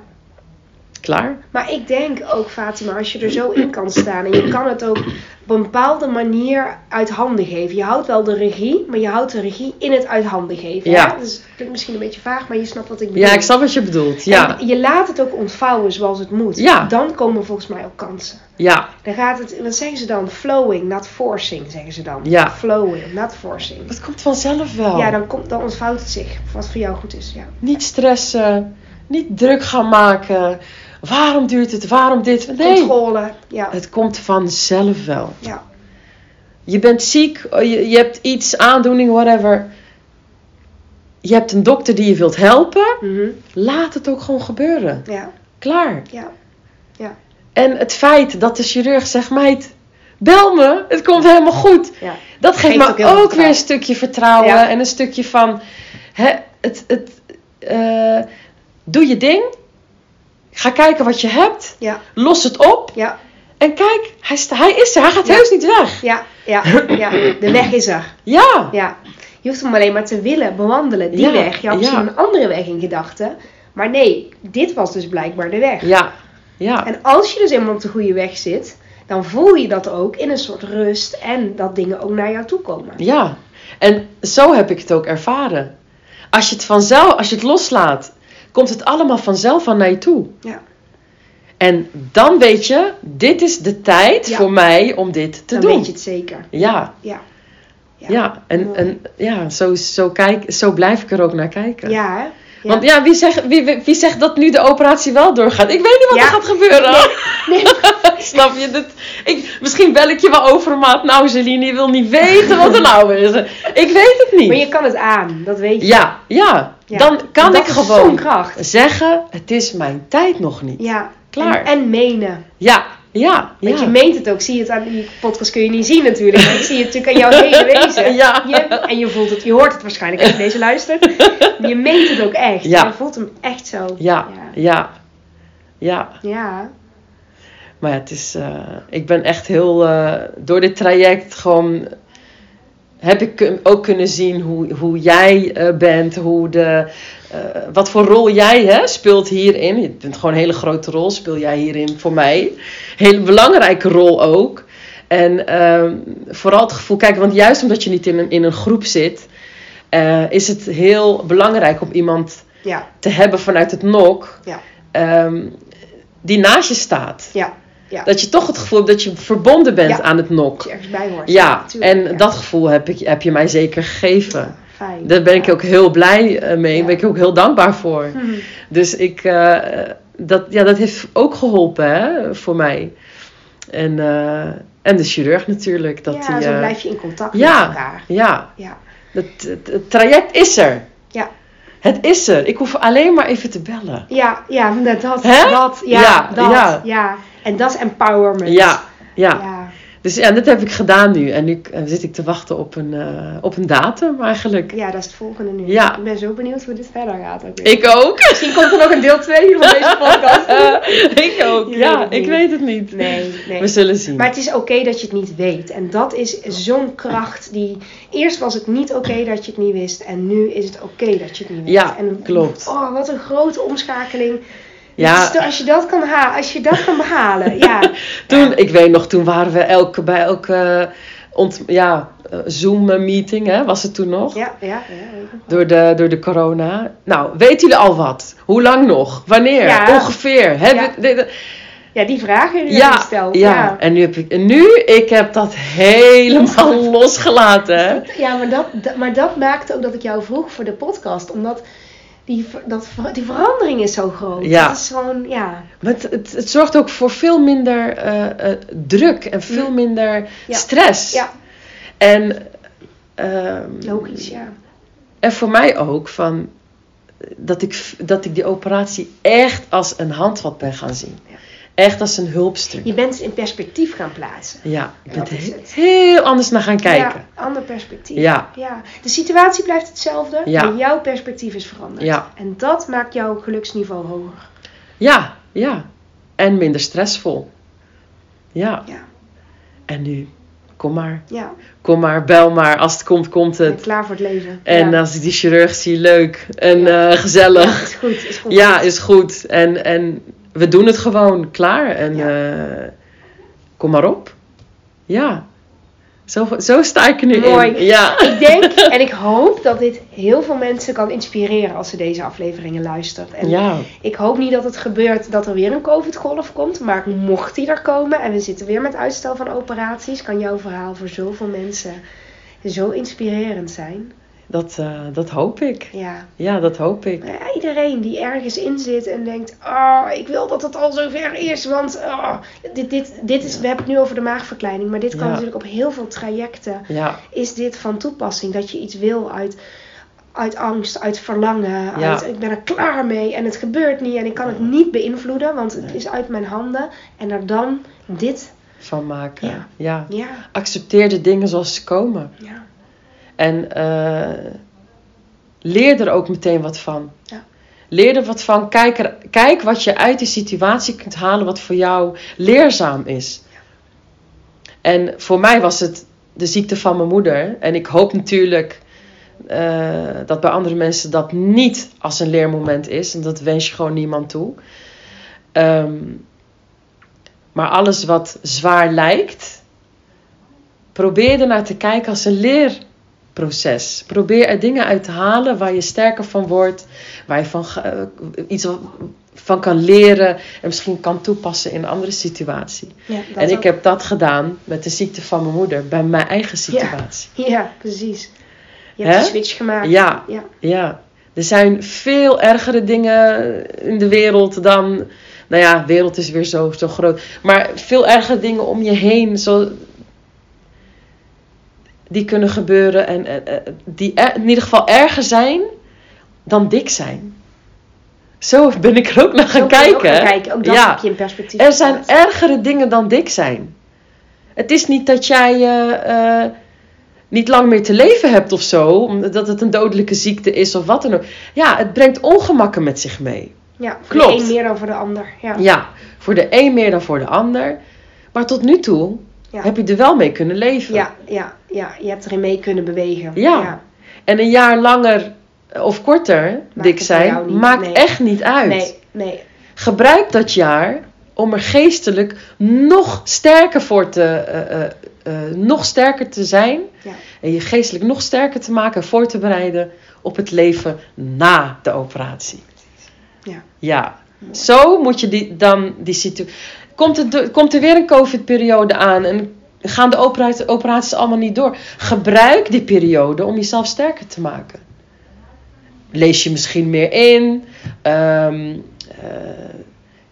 Klaar? Maar ik denk ook, Fatima, als je er zo in kan staan en je kan het ook op een bepaalde manier uit handen geven. Je houdt wel de regie, maar je houdt de regie in het uit handen geven. Ja. Hè? Dus het klinkt misschien een beetje vaag, maar je snapt wat ik bedoel. Ja, ik snap wat je bedoelt. Ja, En je laat het ook ontvouwen zoals het moet. Ja. Dan komen volgens mij ook kansen. ja, Dan gaat het, wat zeggen ze dan? Flowing, not forcing, zeggen ze dan. Ja. Flowing, not forcing. dat komt vanzelf wel. Ja, dan, komt, dan ontvouwt het zich. Wat voor jou goed is, ja. Niet stressen, niet druk gaan maken. Waarom duurt het, waarom dit? Nee, Controle, ja. het komt vanzelf wel. Ja, Je bent ziek, je, je hebt iets, aandoening, whatever. Je hebt een dokter die je wilt helpen. Mhm. Laat het ook gewoon gebeuren. ja, Klaar. ja. En het feit dat de chirurg zegt, meid, bel me, het komt helemaal goed. ja. Dat geeft, me ook weer een stukje vertrouwen. Ja. En een stukje van, hè, het, het, eh, doe je ding. Ga kijken wat je hebt. Ja. Los het op. Ja, En kijk, hij, sta- hij is er. Hij gaat Ja. heus niet weg. ja, ja, ja. De weg is er. Ja. Ja. Je hoeft hem alleen maar te willen bewandelen, die weg. Je had misschien een andere weg in gedachten. Maar nee, dit was dus blijkbaar de weg. Ja. Ja. En als je dus eenmaal op de goede weg zit, dan voel je dat ook in een soort rust en dat dingen ook naar jou toe komen. Ja, en zo heb ik het ook ervaren. Als je het vanzelf, als je het loslaat, komt het allemaal vanzelf aan naar je toe. Ja. En dan weet je, dit is de tijd Ja. voor mij om dit te dan doen. weet je het zeker. Ja, Ja. ja. En, Mooi. en ja, zo, zo, kijk, zo blijf ik er ook naar kijken. Ja, hè? Ja. Want ja, wie zegt, wie, wie, wie zegt dat nu de operatie wel doorgaat? Ik weet niet wat Ja. er gaat gebeuren. Nee. *laughs* Snap je? Dit, ik, misschien bel ik je wel overmaat. Nou, Celine, je wil niet weten wat er *laughs* nou is. Ik weet het niet. Maar je kan het aan, dat weet je. Ja, ja. Ja. Dan kan Dat ik gewoon zeggen, het is mijn tijd nog niet. Ja, Klaar. En, en menen. Ja, ja, Want ja. je meent het ook. Zie je het aan die podcast kun je niet zien natuurlijk. Maar ik zie het natuurlijk aan jouw hele wezen. *laughs* Ja. Je, en je voelt het, je hoort het waarschijnlijk als je deze luistert. *laughs* Je meent het ook echt. Ja. Je voelt hem echt zo. Ja, Ja. ja, ja. Ja. Maar ja, het is, eh, ik ben echt heel, eh, door dit traject gewoon, heb ik ook kunnen zien hoe, hoe jij eh, bent, hoe de, eh, wat voor rol jij hè, speelt hierin. Je bent gewoon een hele grote rol, speel jij hierin voor mij. Hele belangrijke rol ook. En ehm, vooral het gevoel, kijk, want juist omdat je niet in een, in een groep zit, eh, is het heel belangrijk om iemand Ja. te hebben vanuit het NOK, Ja. ehm, die naast je staat. Ja. Ja. Dat je toch het gevoel hebt dat je verbonden bent Ja. aan het Dat NOK. je ergens bij hoort. Ja, en dat gevoel heb, ik, heb je mij zeker gegeven. Fijn. Daar ben ik ook heel blij eh, mee. Daar ben ik ook heel dankbaar voor. Mhm. Dus ik, eh, dat, ja, dat heeft ook geholpen hè, voor mij. En, eh, en de chirurg natuurlijk. Dat ja, die, zo blijf je in contact ja. met elkaar. ja, Ja. het, het, het traject is er. Ja. Het is er. Ik hoef alleen maar even te bellen. Ja, ja, dat, dat, Hè? dat, ja, Ja, dat, ja. ja. En dat is empowerment. Ja, ja. ja. Dus ja, dat heb ik gedaan nu. En nu eh, zit ik te wachten op een, eh, op een datum eigenlijk. Ja, dat is het volgende nu. Ja. Ik ben zo benieuwd hoe dit verder gaat. Ook weer. Ik ook. Misschien komt er nog een deel 2 van deze *laughs* podcast. ik ook. Je ja, weet ik weet het niet. Nee, nee. We zullen zien. Maar het is oké dat je het niet weet. En dat is zo'n kracht die... Eerst was het niet oké dat je het niet wist. En nu is het oké dat je het niet weet. Ja, en, klopt. Oh, wat een grote omschakeling. Ja. Dus als je dat kan, ha als je dat kan behalen. Ja. *laughs* Toen, ik weet nog, toen waren we elke, bij elke ont, ja, eh, Zoom-meeting, hè, was het toen nog? Ja, ja, ja. Door, de, door de corona. Nou, weten jullie al wat? Hoe lang nog? Wanneer? Ja. Ongeveer? Hebben Ja. we- de- de- Ja, die vragen die je ja, stelt. ja. Ja. En nu heb ik, nu, ik heb dat helemaal losgelaten. Hè? Ja, maar dat- maar dat maakte ook dat ik jou vroeg voor de podcast. Omdat die, dat, die verandering is zo groot. Ja. Het is gewoon, ja. Maar het, het, het zorgt ook voor veel minder eh, eh, druk en veel Mm. minder Ja. stress. Ja, En, ehm, logisch, ja. en voor mij ook van dat ik, dat ik die operatie echt als een handvat ben gaan zien. Ja. Echt als een hulpstuk. Je bent het in perspectief gaan plaatsen. Ja, ik ben Dat er is he- het. heel anders naar gaan kijken. Ja, ander perspectief. Ja. ja. De situatie blijft hetzelfde, Ja. maar jouw perspectief is veranderd. Ja. En dat maakt jouw geluksniveau hoger. Ja, ja. En minder stressvol. Ja. Ja, En nu, kom maar. ja. Kom maar, bel maar. Als het komt, komt het. klaar voor het leven. En ja. als ik die chirurg zie, leuk en Ja. eh, Ja, gezellig. is goed, is goed. Ja, is goed. En, en we doen het gewoon klaar. En Ja. eh, kom maar op. Ja. Zo, zo sta ik er nu Mooi. in. Ja. Ik denk *laughs* en ik hoop dat dit heel veel mensen kan inspireren als ze deze afleveringen luistert. En Ja. ik hoop niet dat het gebeurt dat er weer een COVID-golf komt. Maar mocht die er komen en we zitten weer met uitstel van operaties, kan jouw verhaal voor zoveel mensen zo inspirerend zijn. Dat, eh, dat hoop ik. Ja. Ja, dat hoop ik. Ja, iedereen die ergens in zit en denkt: Oh, ik wil dat het al zover is. Want oh, dit, dit, dit is, we hebben het nu over de maagverkleining, maar dit kan Ja. natuurlijk op heel veel trajecten. Ja. Is dit van toepassing dat je iets wil uit, uit angst, uit verlangen? Ja. Uit, ik ben er klaar mee en het gebeurt niet en ik kan het niet beïnvloeden, want het is uit mijn handen. En er dan dit. Van maken. Ja. Ja. Ja, Accepteer de dingen zoals ze komen. ja, En eh, leer er ook meteen wat van. Ja. Leer er wat van. Kijk, er, kijk wat je uit die situatie kunt halen wat voor jou leerzaam is. En voor mij was het de ziekte van mijn moeder. En ik hoop natuurlijk eh, dat bij andere mensen dat niet als een leermoment is. En dat wens je gewoon niemand toe. Ehm, maar alles wat zwaar lijkt, probeer er naar te kijken als een leerproces. Probeer er dingen uit te halen waar je sterker van wordt, waar je van, eh, iets van kan leren en misschien kan toepassen in een andere situatie. ja en ik ook. heb dat gedaan met de ziekte van mijn moeder bij mijn eigen situatie. *laughs* Ja, precies. Je hebt Hè? de switch gemaakt. Ja. ja. Ja, er zijn veel ergere dingen in de wereld dan. Nou ja, de wereld is weer zo, zo groot. Maar veel ergere dingen om je heen. Zo, die kunnen gebeuren en, die er- in ieder geval erger zijn dan dik zijn. Zo ben ik er ook naar gaan ook kijken. gaan kijken. Ook dat Ja. heb je in perspectief. Er zijn ergere dingen dan dik zijn. Het is niet dat jij eh, niet lang meer te leven hebt of zo, omdat het een dodelijke ziekte is of wat dan ook. Ja, het brengt ongemakken met zich mee. Ja, voor Klopt. de een meer dan voor de ander. Ja. Ja, voor de een meer dan voor de ander. Maar tot nu toe Ja. heb je er wel mee kunnen leven. Ja, ja, ja, je hebt erin mee kunnen bewegen. Ja. En een jaar langer of korter dik zijn, niet, maakt nee. echt niet uit. Nee, nee. Gebruik dat jaar om er geestelijk nog sterker voor te, eh, eh, eh, nog sterker te zijn. Ja. En je geestelijk nog sterker te maken en voor te bereiden op het leven na de operatie. Ja. Ja. Zo moet je die, dan die situatie. Komt, er do- komt er weer een COVID-periode aan en gaan de opera- operaties allemaal niet door? Gebruik die periode om jezelf sterker te maken. Lees je misschien meer in. Ehm, eh,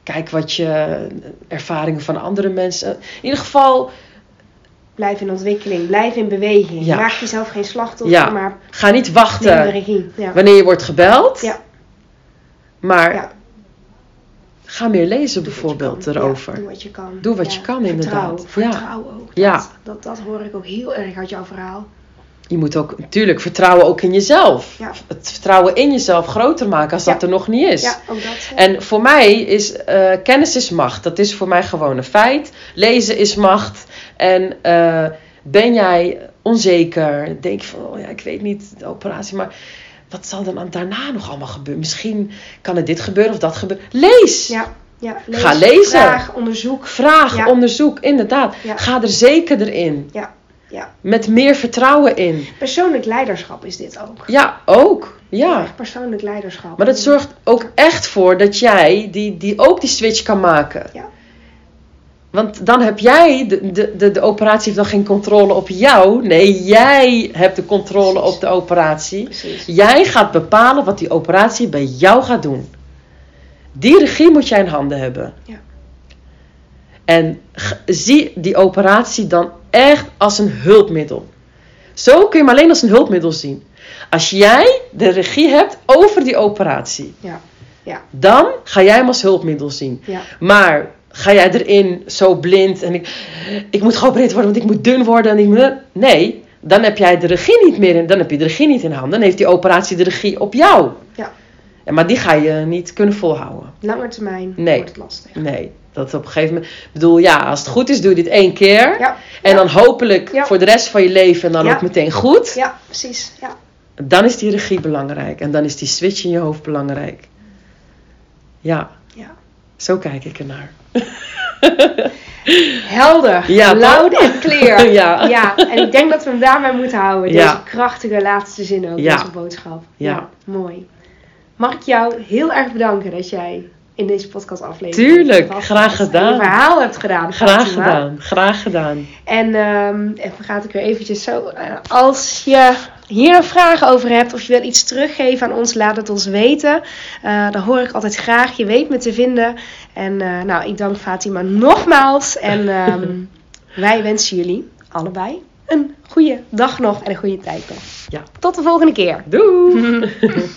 kijk wat je ervaringen van andere mensen. In ieder geval, Blijf in ontwikkeling, blijf in beweging. Ja. Maak jezelf geen slachtoffer, Ja. maar ga niet wachten. Ja. wanneer je wordt gebeld. Ja. Maar Ja. Ga meer lezen Doe bijvoorbeeld erover. Ja, doe wat je kan. Doe wat Ja. je kan, inderdaad. Vertrouw, Ja. ook. Ja. Dat, dat, dat hoor ik ook heel erg uit jouw verhaal. Je moet ook natuurlijk vertrouwen ook in jezelf. Het vertrouwen in jezelf groter maken als dat er nog niet is. Ja, ook dat. ja. En voor mij is eh, kennis is macht. Dat is voor mij gewoon een feit. Lezen is macht. En eh, ben jij onzeker? Denk je van, oh ja, ik weet niet, de operatie, maar wat zal er dan daarna nog allemaal gebeuren? Misschien kan er dit gebeuren of dat gebeuren. Lees! ja, ja, lees, Ga lezen. Vraag, onderzoek. Vraag, Ja. onderzoek, inderdaad. Ja. Ga er zeker erin. Ja, ja. Met meer vertrouwen in. Persoonlijk leiderschap is dit ook. Ja, ook. Ja. Echt persoonlijk leiderschap. Maar dat zorgt ook echt voor dat jij die, die ook die switch kan maken. Ja. Want dan heb jij, de, de, de, de operatie heeft dan geen controle op jou. Nee, jij hebt de controle Precies. op de operatie. Precies. Jij gaat bepalen wat die operatie bij jou gaat doen. Die regie moet jij in handen hebben. Ja. En zie die operatie dan echt als een hulpmiddel. Zo kun je hem alleen als een hulpmiddel zien. Als jij de regie hebt over die operatie, Ja. Ja. dan ga jij hem als hulpmiddel zien. Ja. Maar ga jij erin zo blind en ik, ik moet geopereerd worden, want ik moet dun worden en ik moet. Nee, dan heb jij de regie niet meer in. Dan heb je de regie niet in handen. Dan heeft die operatie de regie op jou. Ja. En Maar die ga je niet kunnen volhouden. Lange termijn Nee. wordt het lastig. Nee, dat op een gegeven moment. Ik bedoel, ja, als het goed is, doe je dit één keer. Ja. En Ja. dan hopelijk Ja. voor de rest van je leven en dan ook meteen goed. Ja, precies. Ja. Dan is die regie belangrijk. En dan is die switch in je hoofd belangrijk. Ja, ja. zo kijk ik ernaar. *laughs* Helder, Ja, toch? en clear. *laughs* Ja. ja, en ik denk dat we hem daarmee moeten houden. Deze krachtige laatste zin ook, Ja. deze boodschap. Ja. mooi. Mag ik jou heel erg bedanken dat jij in deze podcast aflevering Tuurlijk, graag gedaan. je verhaal hebt gedaan. Graag Fatima. gedaan, graag gedaan. En even gaat ik weer eventjes zo. eh, als je hier nog vragen over hebt of je wil iets teruggeven aan ons, laat het ons weten. Dan hoor ik altijd graag. Je weet me te vinden. En eh, nou, ik dank Fatima nogmaals. En ehm, *laughs* wij wensen jullie allebei een goede dag nog en een goede tijd nog. Ja. Tot de volgende keer. Doei! *laughs*